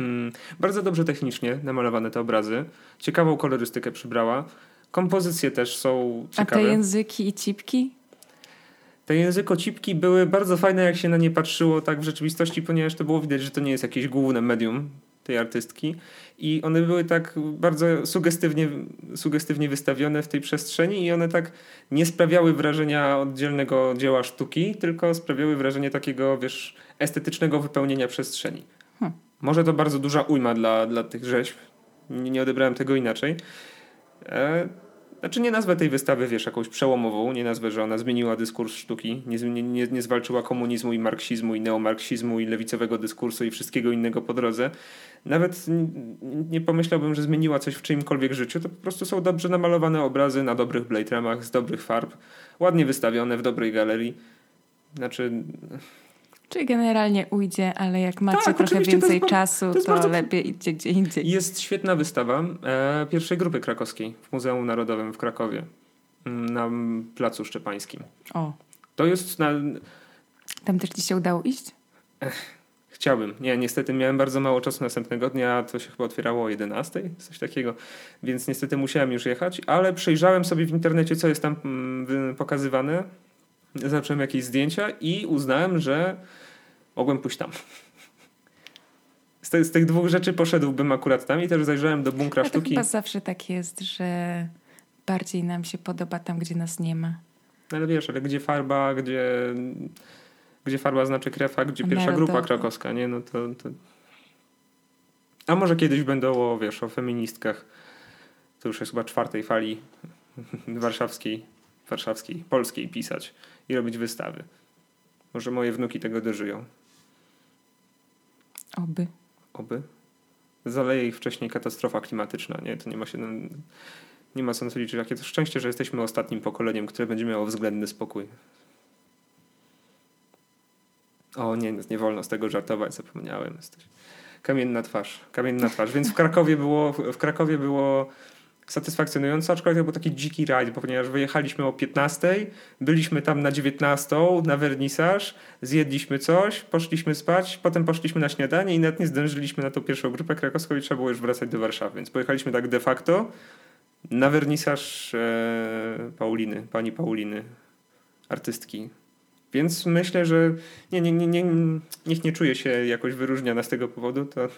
Mm, bardzo dobrze technicznie namalowane te obrazy. Ciekawą kolorystykę przybrała. Kompozycje też są ciekawe. A te języki i cipki? Te językocipki były bardzo fajne, jak się na nie patrzyło tak w rzeczywistości, ponieważ to było widać, że to nie jest jakieś główne medium tej artystki. I one były tak bardzo sugestywnie, sugestywnie wystawione w tej przestrzeni i one tak nie sprawiały wrażenia oddzielnego dzieła sztuki, tylko sprawiały wrażenie takiego, wiesz, estetycznego wypełnienia przestrzeni. Może to bardzo duża ujma dla, dla tych rzeźb. Nie, nie odebrałem tego inaczej. E, znaczy nie nazwę tej wystawy, wiesz, jakąś przełomową, nie nazwę, że ona zmieniła dyskurs sztuki, nie, nie, nie zwalczyła komunizmu i marksizmu i neomarksizmu i lewicowego dyskursu i wszystkiego innego po drodze. Nawet nie pomyślałbym, że zmieniła coś w czyimkolwiek życiu, to po prostu są dobrze namalowane obrazy na dobrych blade ramach, z dobrych farb, ładnie wystawione w dobrej galerii. Znaczy... Czyli generalnie ujdzie, ale jak macie tak, trochę więcej to czasu, to, to lepiej idźcie gdzie indziej. Jest świetna wystawa e, pierwszej grupy krakowskiej w Muzeum Narodowym w Krakowie mm, na Placu Szczepańskim. O. To jest na... Tam też ci się udało iść? Ech, chciałbym. Nie, niestety miałem bardzo mało czasu następnego dnia, to się chyba otwierało o 11, coś takiego, więc niestety musiałem już jechać, ale przejrzałem sobie w internecie, co jest tam mm, pokazywane. Zacząłem jakieś zdjęcia i uznałem, że mogłem pójść tam. Z, te, z tych dwóch rzeczy poszedłbym akurat tam i też zajrzałem do bunkra A to sztuki. chyba zawsze tak jest, że bardziej nam się podoba tam, gdzie nas nie ma. Ale wiesz, ale gdzie farba, gdzie, gdzie farba znaczy krew, a gdzie pierwsza grupa krakowska, nie? No to, to... A może kiedyś będą o, wiesz, o feministkach. To już jest chyba czwartej fali warszawskiej, warszawskiej, polskiej pisać i robić wystawy. Może moje wnuki tego dożyją. Oby. Oby. Zaleje ich wcześniej katastrofa klimatyczna, nie? To nie ma się... Nie ma sensu liczyć. Jakie to szczęście, że jesteśmy ostatnim pokoleniem, które będzie miało względny spokój. O nie, nie wolno z tego żartować, zapomniałem. Jesteś. Kamienna twarz, kamienna twarz. Więc w Krakowie było, w Krakowie było satysfakcjonujące, aczkolwiek to był taki dziki rajd, ponieważ wyjechaliśmy o 15, byliśmy tam na 19 na wernisaż, zjedliśmy coś, poszliśmy spać, potem poszliśmy na śniadanie i nawet nie zdążyliśmy na tą pierwszą grupę krakowską i trzeba było już wracać do Warszawy. Więc pojechaliśmy tak de facto na wernisaż e, Pauliny, pani Pauliny, artystki. Więc myślę, że nie, nie, nie, nie, niech nie czuje się jakoś wyróżniana z tego powodu, to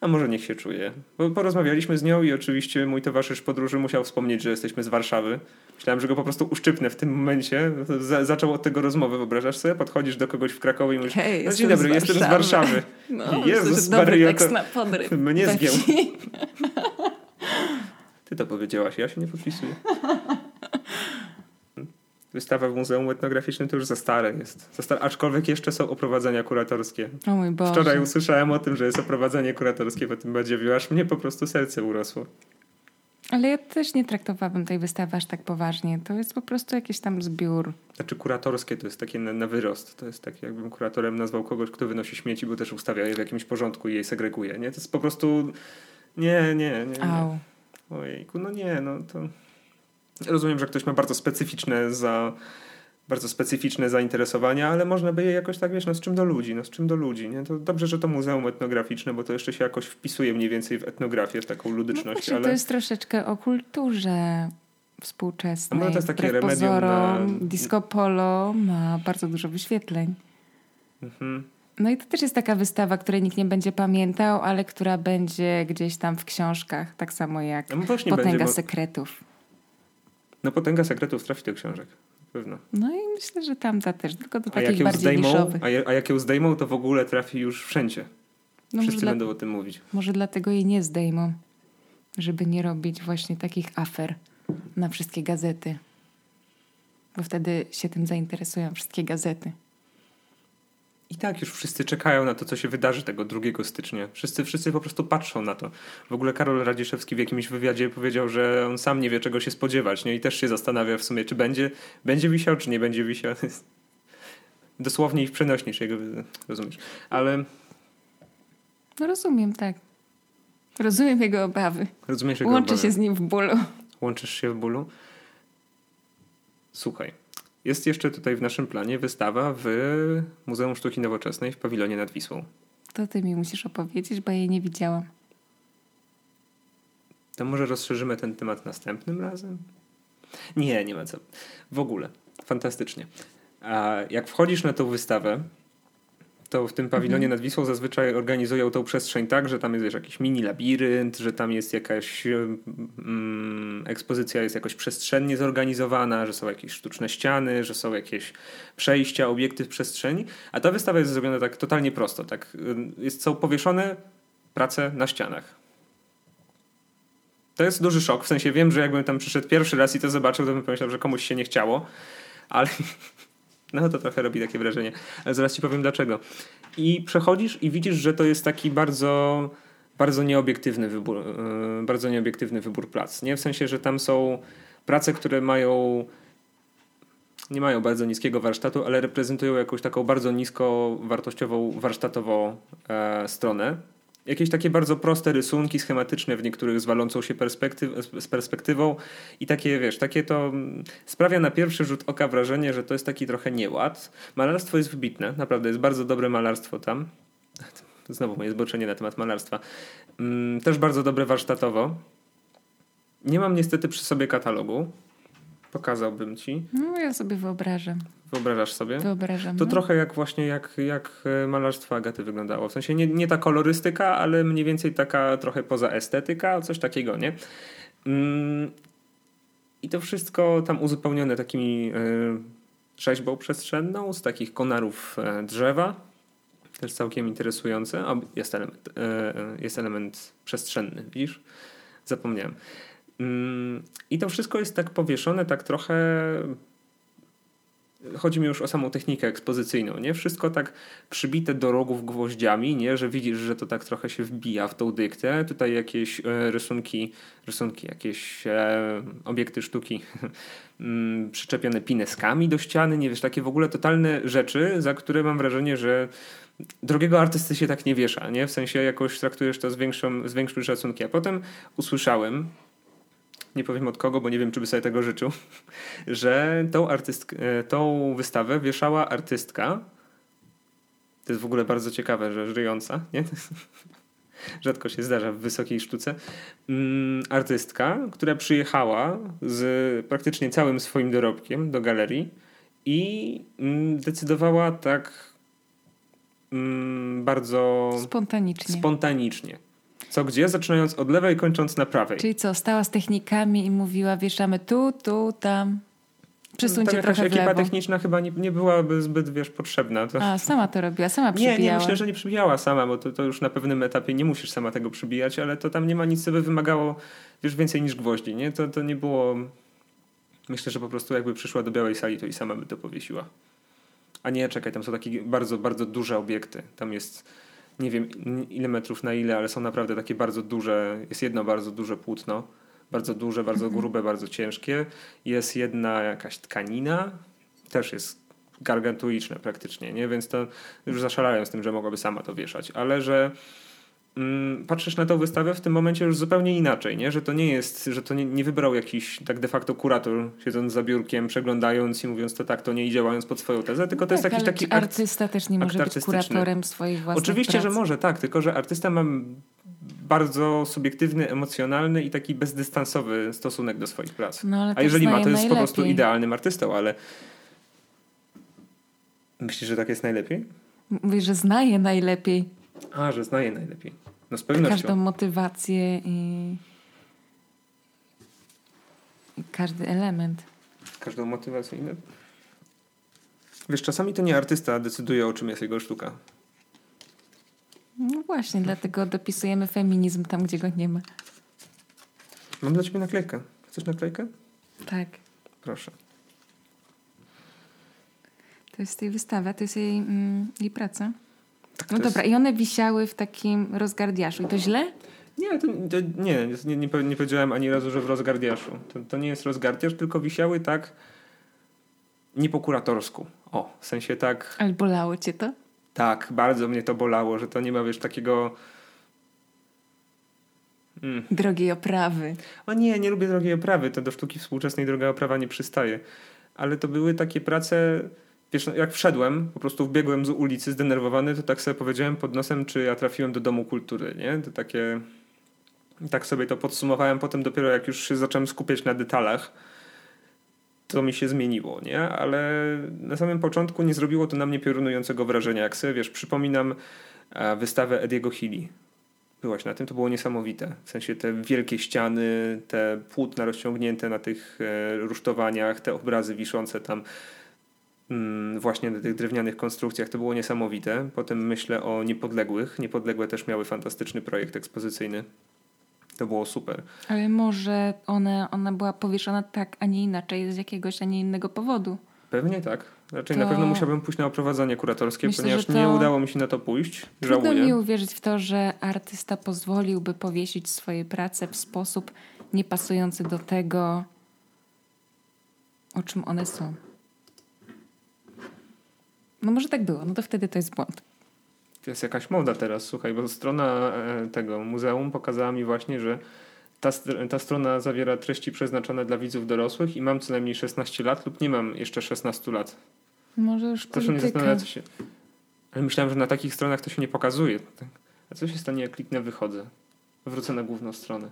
a może niech się czuje. Bo porozmawialiśmy z nią i oczywiście mój towarzysz podróży musiał wspomnieć, że jesteśmy z Warszawy. Myślałem, że go po prostu uszczypnę w tym momencie. zaczął od tego rozmowy, wyobrażasz sobie? Podchodzisz do kogoś w Krakowie i mówisz, Hej, no dzień dobry, jestem z Warszawy. *laughs* No, Jezus Maria, to na podryw. *laughs* mnie zgiął. Ty to powiedziałaś, ja się nie podpisuję. *laughs* Wystawa w Muzeum Etnograficznym to już za stare jest. Za stare, aczkolwiek jeszcze są oprowadzenia kuratorskie. O mój Boże. Wczoraj usłyszałem o tym, że jest oprowadzenie kuratorskie w tym Badziewiu, aż mnie po prostu serce urosło. Ale ja też nie traktowałabym tej wystawy aż tak poważnie. To jest po prostu jakiś tam zbiór. Znaczy kuratorskie to jest takie na, na wyrost. To jest tak jakbym kuratorem nazwał kogoś, kto wynosi śmieci, bo też ustawia je w jakimś porządku i je segreguje. Nie? To jest po prostu... Nie, nie, nie. nie. Au. Ojejku, no nie, no to... Rozumiem, że ktoś ma bardzo specyficzne za bardzo specyficzne zainteresowania, ale można by je jakoś tak, wiesz, no z czym do ludzi, no z czym do ludzi, nie? To dobrze, że to muzeum etnograficzne, bo to jeszcze się jakoś wpisuje mniej więcej w etnografię, w taką ludyczność. No właśnie, ale... to jest troszeczkę o kulturze współczesnej. No to jest takie remedium pozorom, na... Disco Polo ma bardzo dużo wyświetleń. Mhm. No i to też jest taka wystawa, której nikt nie będzie pamiętał, ale która będzie gdzieś tam w książkach, tak samo jak no Potęga będzie, bo... Sekretów. No potęga sekretów trafi do książek. Pewno. No i myślę, że tamta też, tylko do takich bardziej zdejmą, niszowych. A, a jak ją zdejmą, to w ogóle trafi już wszędzie. No Wszyscy będą dla... o tym mówić. Może dlatego jej nie zdejmą, żeby nie robić właśnie takich afer na wszystkie gazety. Bo wtedy się tym zainteresują wszystkie gazety. I tak już wszyscy czekają na to, co się wydarzy tego 2 stycznia. Wszyscy, wszyscy po prostu patrzą na to. W ogóle Karol Radziszewski w jakimś wywiadzie powiedział, że on sam nie wie, czego się spodziewać. Nie? I też się zastanawia w sumie, czy będzie, będzie wisiał, czy nie będzie wisiał. Dosłownie i w przenośni, jego rozumiesz. Ale... No rozumiem, tak. Rozumiem jego obawy. Rozumiesz jego Łączy obawy. się z nim w bólu. Łączysz się w bólu? Słuchaj. Jest jeszcze tutaj w naszym planie wystawa w Muzeum Sztuki Nowoczesnej w pawilonie nad Wisłą. To ty mi musisz opowiedzieć, bo jej nie widziałam. To może rozszerzymy ten temat następnym razem? Nie, nie ma co. W ogóle. Fantastycznie. A jak wchodzisz na tą wystawę, to w tym pawilonie mhm. nad Wisłą zazwyczaj organizują tą przestrzeń tak, że tam jest wiesz, jakiś mini labirynt, że tam jest jakaś mm, ekspozycja jest jakoś przestrzennie zorganizowana, że są jakieś sztuczne ściany, że są jakieś przejścia, obiekty w przestrzeni, a ta wystawa jest zrobiona tak totalnie prosto, tak jest, są powieszone prace na ścianach. To jest duży szok, w sensie wiem, że jakbym tam przyszedł pierwszy raz i to zobaczył, to bym pomyślał, że komuś się nie chciało, ale *laughs* no to trochę robi takie wrażenie. Zaraz ci powiem dlaczego. I przechodzisz i widzisz, że to jest taki bardzo bardzo nieobiektywny wybór, yy, bardzo nieobiektywny wybór prac. Nie? W sensie, że tam są prace, które mają nie mają bardzo niskiego warsztatu, ale reprezentują jakąś taką bardzo nisko wartościową warsztatową e, stronę. Jakieś takie bardzo proste rysunki schematyczne w niektórych z walącą się perspektyw z perspektywą i takie, wiesz, takie to sprawia na pierwszy rzut oka wrażenie, że to jest taki trochę nieład. Malarstwo jest wybitne, naprawdę jest bardzo dobre malarstwo tam. *laughs* Znowu moje zboczenie na temat malarstwa. Mm, też bardzo dobre warsztatowo. Nie mam niestety przy sobie katalogu. Pokazałbym ci. No ja sobie wyobrażam. Wyobrażasz sobie? Wyobrażam. To no. trochę jak właśnie jak, jak e, malarstwo Agaty wyglądało. W sensie nie, nie ta kolorystyka, ale mniej więcej taka trochę poza estetyka, coś takiego, nie? Mm, I to wszystko tam uzupełnione takimi y, rzeźbą przestrzenną z takich konarów y, drzewa też całkiem interesujące. O, jest, element, e, jest element przestrzenny, widzisz? Zapomniałem. Mm, I to wszystko jest tak powieszone, tak trochę. Chodzi mi już o samą technikę ekspozycyjną, nie? Wszystko tak przybite do rogów gwoździami, nie? Że widzisz, że to tak trochę się wbija w tą dyktę. Tutaj jakieś e, rysunki, rysunki, jakieś e, obiekty sztuki *laughs* mm, przyczepione pineskami do ściany, nie wiesz, takie w ogóle totalne rzeczy, za które mam wrażenie, że drogiego artysty się tak nie wiesza, nie? W sensie jakoś traktujesz to z, większą, z większym szacunkiem. A potem usłyszałem, nie powiem od kogo, bo nie wiem, czy by sobie tego życzył, *laughs* że tą, artystkę, tą wystawę wieszała artystka. To jest w ogóle bardzo ciekawe, że żyjąca, nie? *laughs* Rzadko się zdarza w wysokiej sztuce. Mm, artystka, która przyjechała z praktycznie całym swoim dorobkiem do galerii i mm, decydowała tak mm, bardzo spontanicznie. spontanicznie. Co gdzie? Zaczynając od lewej, kończąc na prawej. Czyli co, stała z technikami i mówiła, wieszamy tu, tu, tam. Przesuńcie tam trochę ekipa techniczna chyba nie, nie byłaby zbyt, wiesz, potrzebna. To... A, sama to robiła, sama przybijała. Nie, nie, myślę, że nie przybijała sama, bo to, to już na pewnym etapie nie musisz sama tego przybijać, ale to tam nie ma nic, co by wymagało, wiesz, więcej niż gwoździ, nie? To, to nie było... Myślę, że po prostu jakby przyszła do białej sali, to i sama by to powiesiła. A nie, czekaj, tam są takie bardzo, bardzo duże obiekty. Tam jest, nie wiem ile metrów na ile, ale są naprawdę takie bardzo duże, jest jedno bardzo duże płótno, bardzo duże, bardzo mhm. grube, bardzo ciężkie. Jest jedna jakaś tkanina, też jest gargantuiczne praktycznie, nie? Więc to już zaszalałem z tym, że mogłaby sama to wieszać, ale że patrzysz na tę wystawę w tym momencie już zupełnie inaczej, nie? że to nie jest, że to nie, nie wybrał jakiś tak de facto kurator siedząc za biurkiem, przeglądając i mówiąc to tak, to nie i działając pod swoją tezę, tylko to jest tak, jakiś taki artysta akt, też nie może być kuratorem swoich własnych Oczywiście, prac. że może, tak, tylko że artysta ma bardzo subiektywny, emocjonalny i taki bezdystansowy stosunek do swoich prac. No, A jeżeli ma, to jest najlepiej. po prostu idealnym artystą, ale myślisz, że tak jest najlepiej? Mówisz, że znaje najlepiej. A, że znaje najlepiej. No z pewnością. Każdą motywację i, i każdy element. Każdą motywację. Wiesz, czasami to nie artysta decyduje, o czym jest jego sztuka. No właśnie, dlatego dopisujemy feminizm tam, gdzie go nie ma. Mam dla ciebie naklejkę. Chcesz naklejkę? Tak. Proszę. To jest tej wystawa, to jest jej, mm, jej praca. Tak, no dobra, jest... i one wisiały w takim rozgardiaszu. I to źle? Nie, to, to nie, nie, nie, nie, powiedziałem ani razu, że w rozgardiaszu. To, to nie jest rozgardiasz, tylko wisiały tak nie po kuratorsku. O, w sensie tak... Ale bolało cię to? Tak, bardzo mnie to bolało, że to nie ma, wiesz, takiego... Mm. Drogiej oprawy. O nie, nie lubię drogiej oprawy. To do sztuki współczesnej droga oprawa nie przystaje. Ale to były takie prace wiesz, no, jak wszedłem, po prostu wbiegłem z ulicy zdenerwowany, to tak sobie powiedziałem pod nosem, czy ja trafiłem do Domu Kultury, nie? To takie... Tak sobie to podsumowałem potem dopiero jak już się zacząłem skupiać na detalach, to mi się zmieniło, nie? Ale na samym początku nie zrobiło to na mnie piorunującego wrażenia. Jak sobie, wiesz, przypominam e, wystawę Ediego Healy. Byłaś na tym, to było niesamowite. W sensie te wielkie ściany, te płótna rozciągnięte na tych e, rusztowaniach, te obrazy wiszące tam właśnie na tych drewnianych konstrukcjach. To było niesamowite. Potem myślę o Niepodległych. Niepodległe też miały fantastyczny projekt ekspozycyjny. To było super. Ale może one, ona była powieszona tak, a nie inaczej, z jakiegoś, a nie innego powodu. Pewnie tak. Raczej to... na pewno musiałbym pójść na oprowadzenie kuratorskie, Myślę, ponieważ to... nie udało mi się na to pójść. Trudno Żałuję. mi uwierzyć w to, że artysta pozwoliłby powiesić swoje prace w sposób niepasujący do tego, o czym one są. No może tak było, no to wtedy to jest błąd. To jest jakaś moda teraz, słuchaj, bo strona e, tego muzeum pokazała mi właśnie, że ta, ta strona zawiera treści przeznaczone dla widzów dorosłych i mam co najmniej 16 lat lub nie mam jeszcze 16 lat. Może już Proszę nie zastanawiać się. Ale myślałem, że na takich stronach to się nie pokazuje. A co się stanie, jak kliknę wychodzę? Wrócę na główną stronę.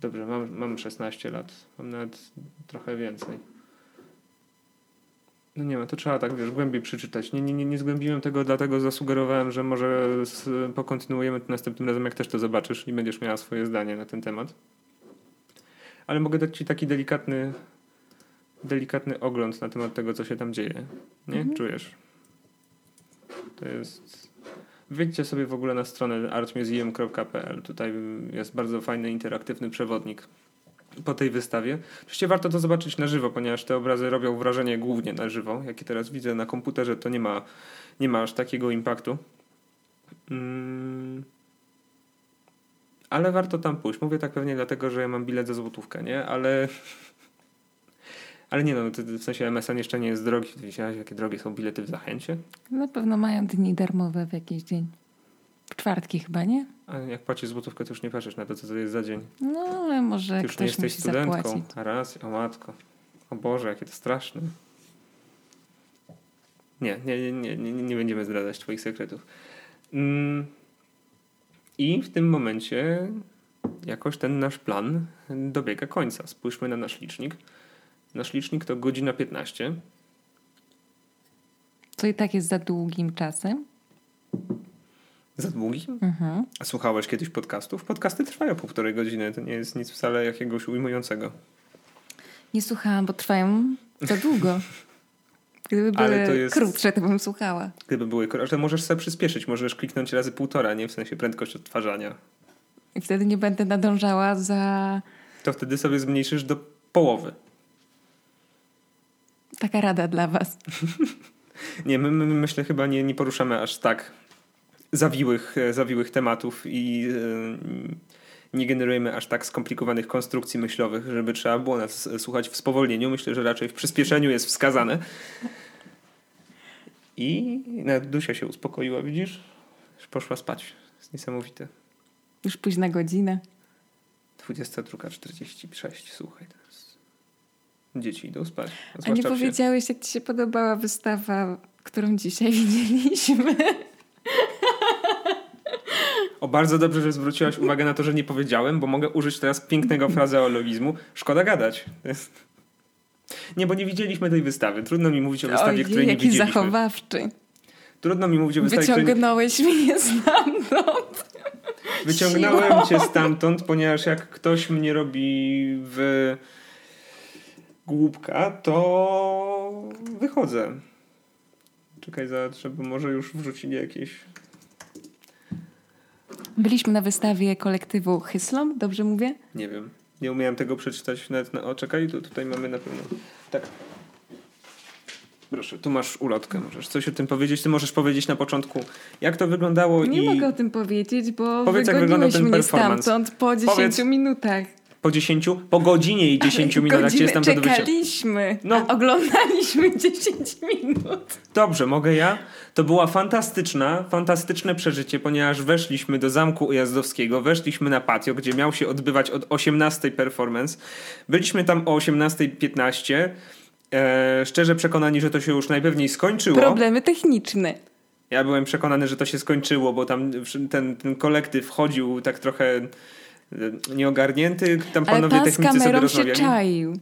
Dobrze, mam, mam 16 lat. Mam nawet trochę więcej. No nie ma, to trzeba tak, wiesz, głębiej przeczytać. Nie, nie, nie zgłębiłem tego, dlatego zasugerowałem, że może pokontynuujemy to następnym razem, jak też to zobaczysz i będziesz miała swoje zdanie na ten temat. Ale mogę dać ci taki delikatny, delikatny ogląd na temat tego, co się tam dzieje. Nie? Mhm. Czujesz? To jest... Wejdźcie sobie w ogóle na stronę artmuseum.pl. Tutaj jest bardzo fajny, interaktywny przewodnik po tej wystawie. Oczywiście warto to zobaczyć na żywo, ponieważ te obrazy robią wrażenie głównie na żywo. Jakie teraz widzę na komputerze, to nie ma, nie ma aż takiego impaktu. Mm. Ale warto tam pójść. Mówię tak pewnie dlatego, że ja mam bilet za złotówkę, nie? Ale... Ale nie no, w sensie MSN jeszcze nie jest drogi. Widziałeś, jakie drogie są bilety w Zachęcie? Na pewno mają dni darmowe w jakiś dzień. Czwartki chyba, nie? A jak płacisz złotówkę, to już nie patrzysz na to, co to jest za dzień. No, ale może Ty już ktoś nie jesteś studentką. Zapłacić. A raz, o matko. O Boże, jakie to straszne. Nie, nie, nie, nie, nie będziemy zdradzać twoich sekretów. Mm. I w tym momencie jakoś ten nasz plan dobiega końca. Spójrzmy na nasz licznik. Nasz licznik to godzina 15. Co i tak jest za długim czasem. Za długi? Mhm. A słuchałeś kiedyś podcastów? Podcasty trwają półtorej godziny. To nie jest nic wcale jakiegoś ujmującego. Nie słuchałam, bo trwają za długo. Gdyby były to jest... krótsze, to bym słuchała. Gdyby były krótsze, to możesz sobie przyspieszyć. Możesz kliknąć razy półtora, nie? W sensie prędkość odtwarzania. I wtedy nie będę nadążała za... To wtedy sobie zmniejszysz do połowy. Taka rada dla was. *laughs* nie, my, my myślę chyba nie, nie poruszamy aż tak zawiłych, e, zawiłych tematów i e, nie generujemy aż tak skomplikowanych konstrukcji myślowych, żeby trzeba było nas słuchać w spowolnieniu. Myślę, że raczej w przyspieszeniu jest wskazane. I nawet Dusia się uspokoiła, widzisz? Już poszła spać. Jest niesamowite. Już późna godzina. 22.46, słuchaj teraz. Dzieci idą spać. A nie powiedziałeś, jak ci się podobała wystawa, którą dzisiaj widzieliśmy? O, bardzo dobrze, że zwróciłaś uwagę na to, że nie powiedziałem, bo mogę użyć teraz pięknego frazeologizmu. Szkoda gadać. Nie, bo nie widzieliśmy tej wystawy. Trudno mi mówić o wystawie, Ojej, której nie jaki widzieliśmy. zachowawczy. Trudno mi mówić o wystawie, Wyciągnąłeś której... mnie stamtąd. Wyciągnąłem Siłą. cię stamtąd, ponieważ jak ktoś mnie robi w głupka, to wychodzę. Czekaj, za, żeby może już wrzucili jakieś Byliśmy na wystawie kolektywu Hyslom, dobrze mówię? Nie wiem. Nie umiałem tego przeczytać nawet na... O, czekaj, tu, tutaj mamy na pewno... Tak. Proszę, tu masz ulotkę, możesz coś o tym powiedzieć. Ty możesz powiedzieć na początku, jak to wyglądało Nie i... mogę o tym powiedzieć, bo Powiedz, jak wyglądał ten mnie stamtąd po 10 Powiedz... minutach po 10, po godzinie i 10 minutach cię tam czekaliśmy, no. oglądaliśmy *laughs* 10 minut. Dobrze, mogę ja? To była fantastyczna, fantastyczne przeżycie, ponieważ weszliśmy do Zamku Ujazdowskiego, weszliśmy na patio, gdzie miał się odbywać od 18 performance. Byliśmy tam o 18.15. E, szczerze przekonani, że to się już najpewniej skończyło. Problemy techniczne. Ja byłem przekonany, że to się skończyło, bo tam ten, ten kolektyw chodził tak trochę nieogarnięty, tam panowie Ale pan technicy sobie rozmawiali. Się czaił.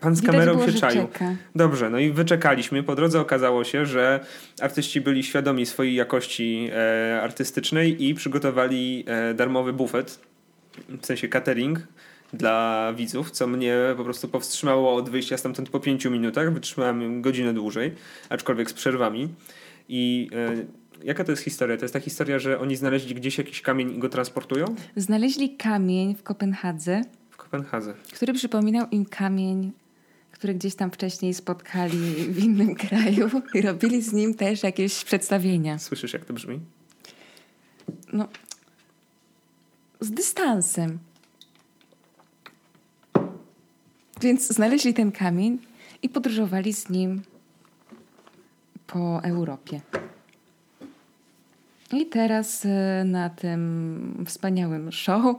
Pan z kamerą było, się czaił. Dobrze, no i wyczekaliśmy. Po drodze okazało się, że artyści byli świadomi swojej jakości e, artystycznej i przygotowali e, darmowy bufet, w sensie catering dla widzów, co mnie po prostu powstrzymało od wyjścia stamtąd po pięciu minutach. Wytrzymałem godzinę dłużej, aczkolwiek z przerwami. I e, Jaka to jest historia? To jest ta historia, że oni znaleźli gdzieś jakiś kamień i go transportują? Znaleźli kamień w Kopenhadze. W Kopenhadze. Który przypominał im kamień, który gdzieś tam wcześniej spotkali w innym *laughs* kraju i robili z nim też jakieś przedstawienia. Słyszysz, jak to brzmi? No, z dystansem. Więc znaleźli ten kamień i podróżowali z nim po Europie. I teraz e, na tym wspaniałym show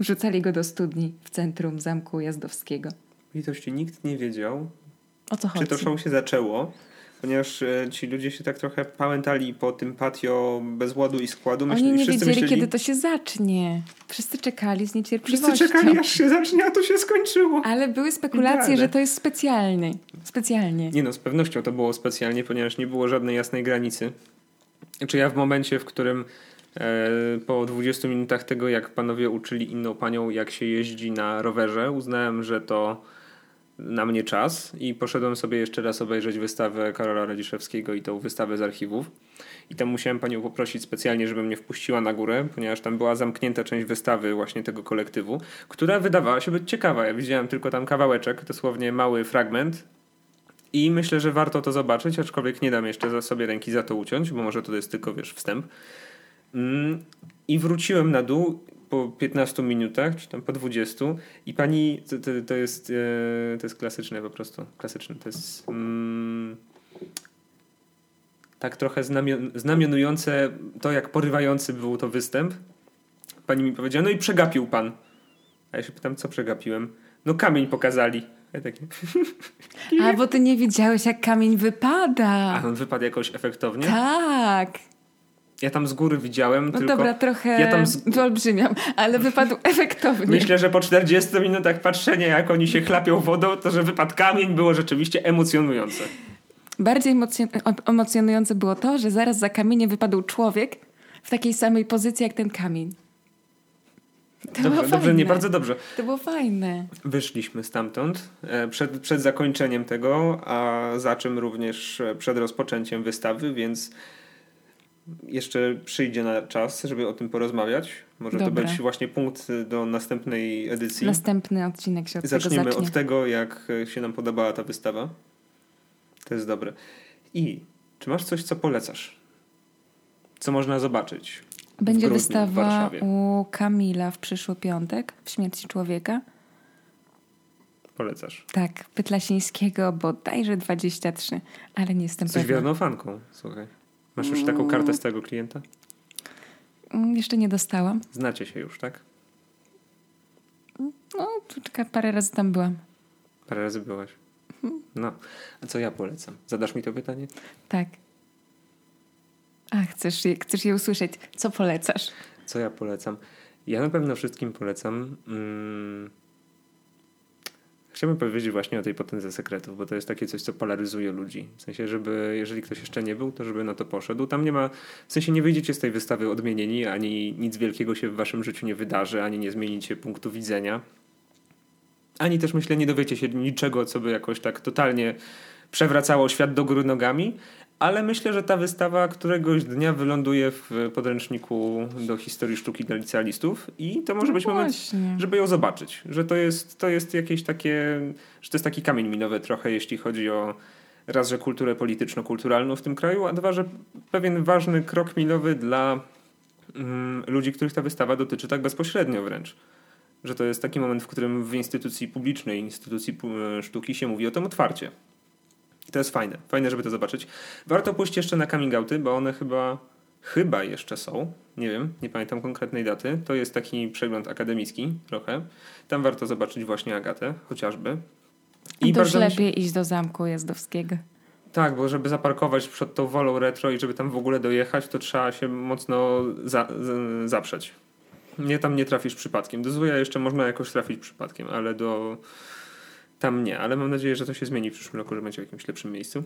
wrzucali go do studni w centrum Zamku Jazdowskiego. Litości nikt nie wiedział, o co chodzi. Czy to show się zaczęło? Ponieważ e, ci ludzie się tak trochę pałętali po tym patio bez ładu i składu. Myśli, Oni nie wiedzieli, myśleli, kiedy to się zacznie. Wszyscy czekali z niecierpliwością. Wszyscy czekali, aż się zacznie, a to się skończyło. Ale były spekulacje, Idealne. że to jest specjalnie. Specjalnie. Nie no, z pewnością to było specjalnie, ponieważ nie było żadnej jasnej granicy. Czy ja w momencie, w którym e, po 20 minutach tego, jak panowie uczyli inną panią, jak się jeździ na rowerze, uznałem, że to na mnie czas i poszedłem sobie jeszcze raz obejrzeć wystawę Karola Radziszewskiego i tą wystawę z archiwów. I tam musiałem panią poprosić specjalnie, żeby mnie wpuściła na górę, ponieważ tam była zamknięta część wystawy właśnie tego kolektywu, która wydawała się być ciekawa. Ja widziałem tylko tam kawałeczek, dosłownie mały fragment. I myślę, że warto to zobaczyć, aczkolwiek nie dam jeszcze sobie ręki za to uciąć, bo może to jest tylko, wiesz, wstęp. Mm, I wróciłem na dół po 15 minutach, czy tam po 20 i pani, to, to, to jest, e, to jest klasyczne po prostu, klasyczne, to jest mm, tak trochę znamion, znamionujące to, jak porywający był to występ. Pani mi powiedziała, no i przegapił pan. A ja się pytam, co przegapiłem? No kamień pokazali. Ja takie... A, bo ty nie widziałeś, jak kamień wypada. A on wypadł jakoś efektownie? Tak. Ja tam z góry widziałem. No tylko dobra, trochę ja tam z... wyolbrzymiam, ale wypadł efektownie. Myślę, że po 40 minutach patrzenia, jak oni się chlapią wodą, to że wypadł kamień było rzeczywiście emocjonujące. Bardziej emocjonujące było to, że zaraz za kamieniem wypadł człowiek w takiej samej pozycji jak ten kamień. To dobrze, dobrze, nie bardzo dobrze. To było fajne. Wyszliśmy stamtąd e, przed, przed zakończeniem tego, a za czym również e, przed rozpoczęciem wystawy, więc jeszcze przyjdzie na czas, żeby o tym porozmawiać. Może Dobra. to być właśnie punkt do następnej edycji. Następny odcinek się od Zaczniemy tego od tego, jak się nam podobała ta wystawa. To jest dobre. I czy masz coś, co polecasz? Co można zobaczyć? Będzie wystawa u Kamila w przyszły piątek, w Śmierci Człowieka. Polecasz. Tak, Pytlasińskiego, bodajże 23, ale nie jestem Jesteś pewna. wierną fanką, słuchaj. Masz już taką kartę z tego klienta? Mm, jeszcze nie dostałam. Znacie się już, tak? No, parę razy tam byłam. Parę razy byłaś. No, a co ja polecam? Zadasz mi to pytanie? Tak. A, chcesz je, chcesz je usłyszeć. Co polecasz? Co ja polecam? Ja na pewno wszystkim polecam. Mm, Chciałbym powiedzieć właśnie o tej potędze sekretów, bo to jest takie coś, co polaryzuje ludzi. W sensie, żeby jeżeli ktoś jeszcze nie był, to żeby na to poszedł. Tam nie ma, w sensie nie wyjdziecie z tej wystawy odmienieni, ani nic wielkiego się w waszym życiu nie wydarzy, ani nie zmienicie punktu widzenia. Ani też myślę, nie dowiecie się niczego, co by jakoś tak totalnie przewracało świat do góry nogami, ale myślę, że ta wystawa któregoś dnia wyląduje w podręczniku do historii sztuki dla licealistów i to może być moment, żeby ją zobaczyć. Że to jest, to jest jakieś takie, że to jest taki kamień minowy trochę, jeśli chodzi o raz, że kulturę polityczno-kulturalną w tym kraju, a dwa, że pewien ważny krok milowy dla mm, ludzi, których ta wystawa dotyczy tak bezpośrednio wręcz. Że to jest taki moment, w którym w instytucji publicznej, instytucji sztuki się mówi o tym otwarcie to jest fajne. Fajne, żeby to zobaczyć. Warto pójść jeszcze na coming outy, bo one chyba chyba jeszcze są. Nie wiem, nie pamiętam konkretnej daty. To jest taki przegląd akademicki trochę. Tam warto zobaczyć właśnie Agatę chociażby. I to już lepiej się... iść do Zamku Jazdowskiego. Tak, bo żeby zaparkować przed tą wolą retro i żeby tam w ogóle dojechać, to trzeba się mocno za, z, zaprzeć. Nie, tam nie trafisz przypadkiem. Do Zwoja jeszcze można jakoś trafić przypadkiem, ale do tam nie, ale mam nadzieję, że to się zmieni w przyszłym roku, że będzie w jakimś lepszym miejscu.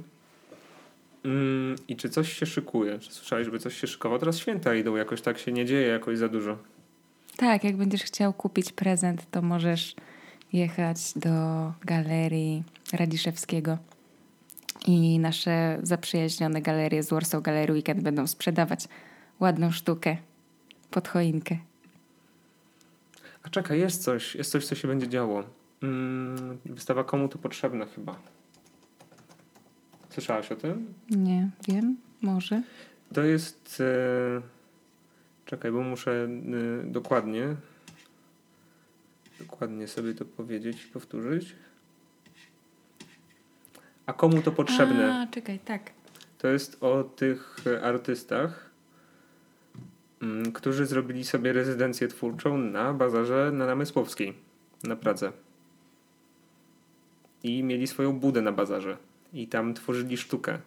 Mm, I czy coś się szykuje? Czy słyszałeś, żeby coś się szykowało? Teraz święta idą, jakoś tak się nie dzieje jakoś za dużo. Tak, jak będziesz chciał kupić prezent, to możesz jechać do galerii Radziszewskiego I nasze zaprzyjaźnione galerie z Warsaw Gallery Weekend będą sprzedawać ładną sztukę pod choinkę. A czekaj, jest coś, jest coś, co się będzie działo. Hmm, wystawa komu to potrzebna chyba. Słyszałaś o tym? Nie, wiem, może. To jest. E... Czekaj, bo muszę e... dokładnie. Dokładnie sobie to powiedzieć i powtórzyć. A komu to potrzebne? A, czekaj, tak. To jest o tych artystach, mm, którzy zrobili sobie rezydencję twórczą na bazarze na Namysłowskiej, na Pradze. I mieli swoją budę na bazarze. I tam tworzyli sztukę.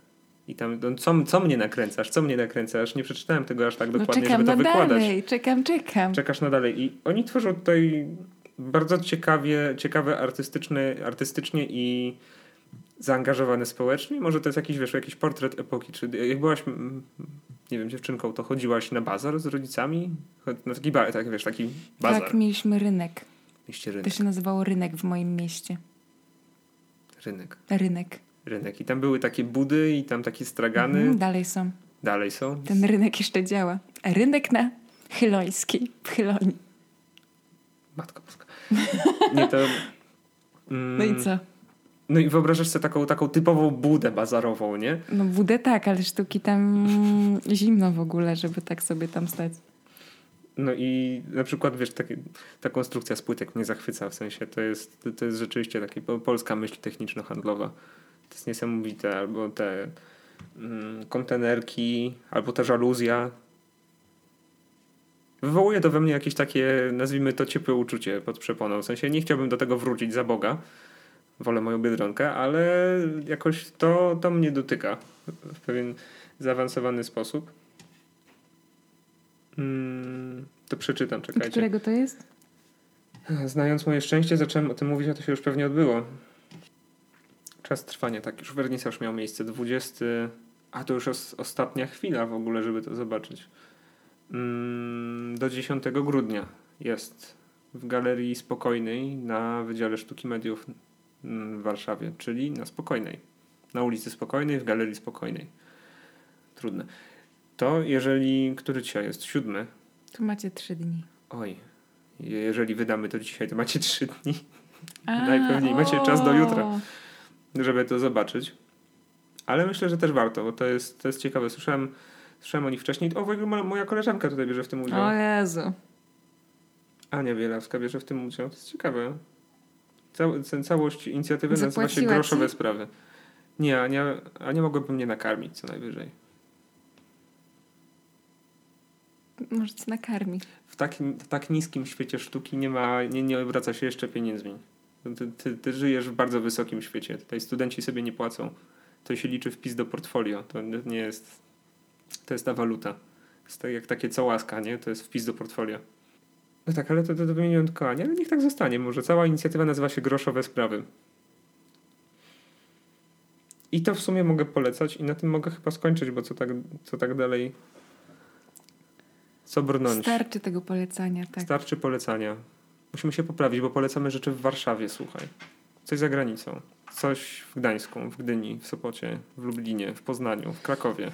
I tam, no, co, co mnie nakręcasz? Co mnie nakręcasz? Nie przeczytałem tego aż tak no dokładnie, no żeby to wykładać. Dalej. Czekam, czekam. Czekasz na dalej. I oni tworzą tutaj bardzo ciekawie, ciekawe artystyczne, artystycznie i zaangażowane społecznie. Może to jest jakiś, wiesz, jakiś portret epoki. Czy jak byłaś, nie wiem, dziewczynką, to chodziłaś na bazar z rodzicami? Na taki, tak, wiesz, taki bazar. Tak, mieliśmy rynek. Mieliście rynek. To się nazywało rynek w moim mieście. Rynek. Rynek. Rynek. I tam były takie budy i tam takie stragany. Mhm, dalej są. Dalej są. Ten rynek jeszcze działa. Rynek na Chylońskiej, w Chyloni. Matko Boska. Nie, to... Mm, no i co? No i wyobrażasz sobie taką, taką typową budę bazarową, nie? No budę tak, ale sztuki tam zimno w ogóle, żeby tak sobie tam stać. No i na przykład, wiesz, taki, ta konstrukcja z płytek mnie zachwyca, w sensie to jest, to jest rzeczywiście taka polska myśl techniczno-handlowa. To jest niesamowite, albo te mm, kontenerki, albo ta żaluzja. Wywołuje to we mnie jakieś takie, nazwijmy to, ciepłe uczucie pod przeponą. W sensie nie chciałbym do tego wrócić za Boga. Wolę moją biedronkę, ale jakoś to, to mnie dotyka w pewien zaawansowany sposób. Mm, to przeczytam, czekajcie. Którego to jest? Znając moje szczęście, zacząłem o tym mówić, a to się już pewnie odbyło. Czas trwania, tak, już wernisaż miał miejsce. 20. A to już os, ostatnia chwila w ogóle, żeby to zobaczyć. Mm, do 10 grudnia jest w Galerii Spokojnej na Wydziale Sztuki Mediów w Warszawie, czyli na Spokojnej. Na ulicy Spokojnej, w Galerii Spokojnej. Trudne. To jeżeli, który dzisiaj jest? Siódmy. To macie trzy dni. Oj, jeżeli wydamy to dzisiaj, to macie trzy dni. *laughs* A, Najpewniej o. macie czas do jutra, żeby to zobaczyć. Ale myślę, że też warto, bo to jest, to jest ciekawe. Słyszałem, słyszałem o nich wcześniej. O, w ogóle moja koleżanka tutaj bierze w tym udział. O Jezu. Ania Bielawska bierze w tym udział. To jest ciekawe. Cał, całość inicjatywy nazywa się Groszowe ci? Sprawy. Nie, Ania, Ania mogłaby mnie nakarmić co najwyżej. Może cię nakarmi. W tak, w tak niskim świecie sztuki nie ma, nie, nie obraca się jeszcze pieniędzmi. Ty, ty, ty żyjesz w bardzo wysokim świecie. Tutaj studenci sobie nie płacą. To się liczy wpis do portfolio. To nie jest... To jest ta waluta. Jest tak jak takie całaska, nie? To jest wpis do portfolio. No tak, ale to, to, to wymieniłem tylko ale niech tak zostanie. Może cała inicjatywa nazywa się Groszowe Sprawy. I to w sumie mogę polecać i na tym mogę chyba skończyć, bo co tak, co tak dalej co brnąć? Starczy tego polecania, tak. Starczy polecania. Musimy się poprawić, bo polecamy rzeczy w Warszawie, słuchaj. Coś za granicą. Coś w Gdańsku, w Gdyni, w Sopocie, w Lublinie, w Poznaniu, w Krakowie.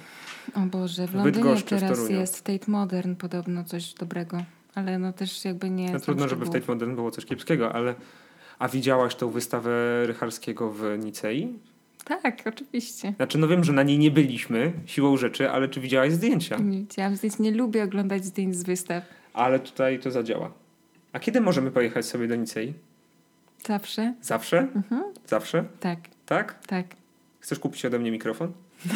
O Boże, w Londynie teraz w jest Tate Modern podobno coś dobrego. Ale no też jakby nie... No trudno, żeby w Tate Modern było coś kiepskiego, ale... A widziałaś tą wystawę Rycharskiego w Nicei? Tak, oczywiście. Znaczy, no wiem, że na niej nie byliśmy siłą rzeczy, ale czy widziałaś zdjęcia? Nie widziałam zdjęć, nie lubię oglądać zdjęć z wystaw. Ale tutaj to zadziała. A kiedy możemy pojechać sobie do Nicei? Zawsze. Zawsze? Mhm. Zawsze? Tak. Tak? Tak. Chcesz kupić ode mnie mikrofon? *laughs*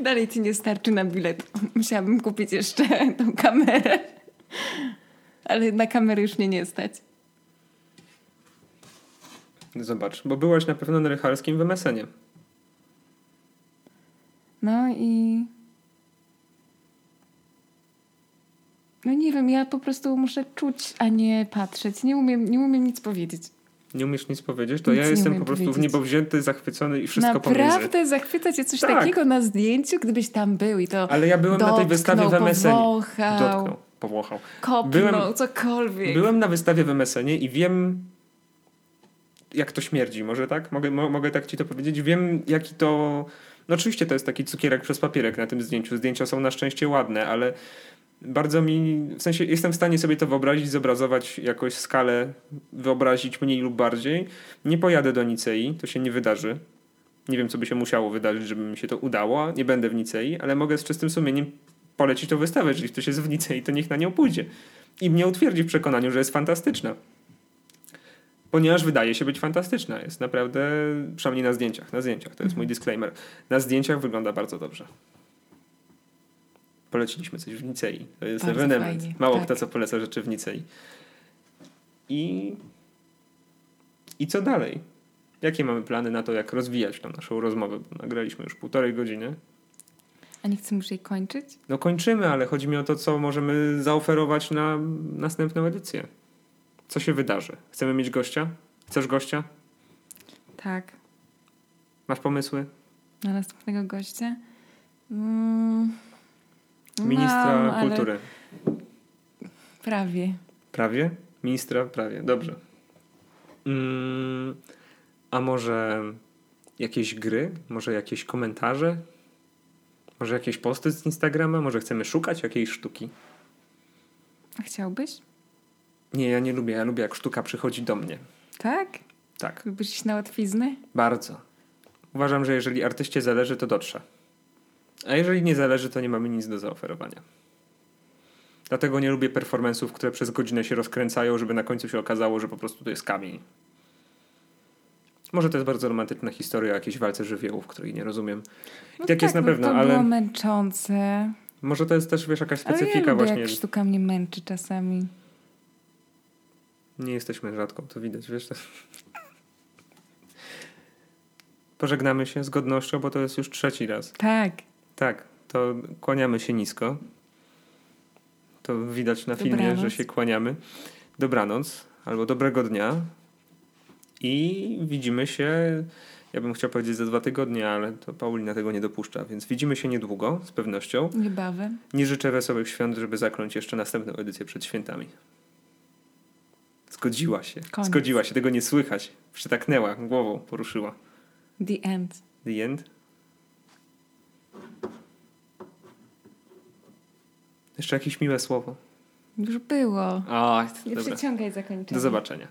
Dalej ci nie starczy na bilet. Musiałabym kupić jeszcze tą kamerę. Ale na kamerę już mnie nie stać. Zobacz, bo byłaś na pewno na Rychalskim w MSN-ie. No i... No nie wiem, ja po prostu muszę czuć, a nie patrzeć. Nie umiem, nie umiem nic powiedzieć. Nie umiesz nic powiedzieć? To nic ja jestem po prostu powiedzieć. w niebo wzięty, zachwycony i wszystko Naprawdę pomiędzy. Naprawdę zachwyca cię coś tak. takiego na zdjęciu, gdybyś tam był i to Ale ja byłem dotknął, na tej wystawie w MSN. Powąchał. Dotknął, powąchał. Kopnął, byłem, cokolwiek. Byłem na wystawie w MSN i wiem jak to śmierdzi, może tak? Mogę, mo, mogę tak ci to powiedzieć? Wiem, jaki to. No oczywiście to jest taki cukierek przez papierek na tym zdjęciu. Zdjęcia są na szczęście ładne, ale bardzo mi, w sensie jestem w stanie sobie to wyobrazić, zobrazować jakoś skalę, wyobrazić mniej lub bardziej. Nie pojadę do Nicei, to się nie wydarzy. Nie wiem, co by się musiało wydarzyć, żeby mi się to udało. Nie będę w Nicei, ale mogę z czystym sumieniem polecić tą wystawę. Jeżeli ktoś jest w Nicei, to niech na nią pójdzie. I mnie utwierdzi w przekonaniu, że jest fantastyczna. Ponieważ wydaje się być fantastyczna. Jest naprawdę, przynajmniej na zdjęciach. Na zdjęciach, to jest mój disclaimer. Na zdjęciach wygląda bardzo dobrze poleciliśmy coś w Nicei. To jest Bardzo ewenement. Fajnie. Mało tak. kto co poleca rzeczy w Nicei. I, I co dalej? Jakie mamy plany na to, jak rozwijać tą naszą rozmowę? Bo nagraliśmy już półtorej godziny. A nie chcemy już jej kończyć? No kończymy, ale chodzi mi o to, co możemy zaoferować na następną edycję. Co się wydarzy? Chcemy mieć gościa? Chcesz gościa? Tak. Masz pomysły? Na następnego gościa? Mm. Ministra Mam, kultury. Prawie. Prawie? Ministra prawie. Dobrze. Mm, a może jakieś gry? Może jakieś komentarze? Może jakieś posty z Instagrama? Może chcemy szukać jakiejś sztuki? A chciałbyś? Nie, ja nie lubię. Ja lubię, jak sztuka przychodzi do mnie. Tak? Tak. Lubisz iść na łatwiznę? Bardzo. Uważam, że jeżeli artyście zależy, to dotrze. A jeżeli nie zależy, to nie mamy nic do zaoferowania. Dlatego nie lubię performance'ów, które przez godzinę się rozkręcają, żeby na końcu się okazało, że po prostu to jest kamień. Może to jest bardzo romantyczna historia o jakiejś walce żywiołów, której nie rozumiem. No tak, tak jest na no pewno, to ale. było męczące. Może to jest też wiesz, jakaś specyfika ale ja właśnie. Jak sztuka mnie męczy czasami. Nie jesteśmy rzadką, to widać, wiesz. Pożegnamy się z godnością, bo to jest już trzeci raz. Tak. Tak, to kłaniamy się nisko. To widać na filmie, Dobranoc. że się kłaniamy. Dobranoc albo dobrego dnia. I widzimy się, ja bym chciał powiedzieć za dwa tygodnie, ale to Paulina tego nie dopuszcza, więc widzimy się niedługo, z pewnością. Niebawem. Nie życzę wesołych świąt, żeby zakląć jeszcze następną edycję przed świętami. Zgodziła się. Koniec. Zgodziła się, tego nie słychać. Przytaknęła, głową poruszyła. The end. The end? Jeszcze jakieś miłe słowo. Już było. O, nie dobra. przeciągaj zakończenia. Do zobaczenia.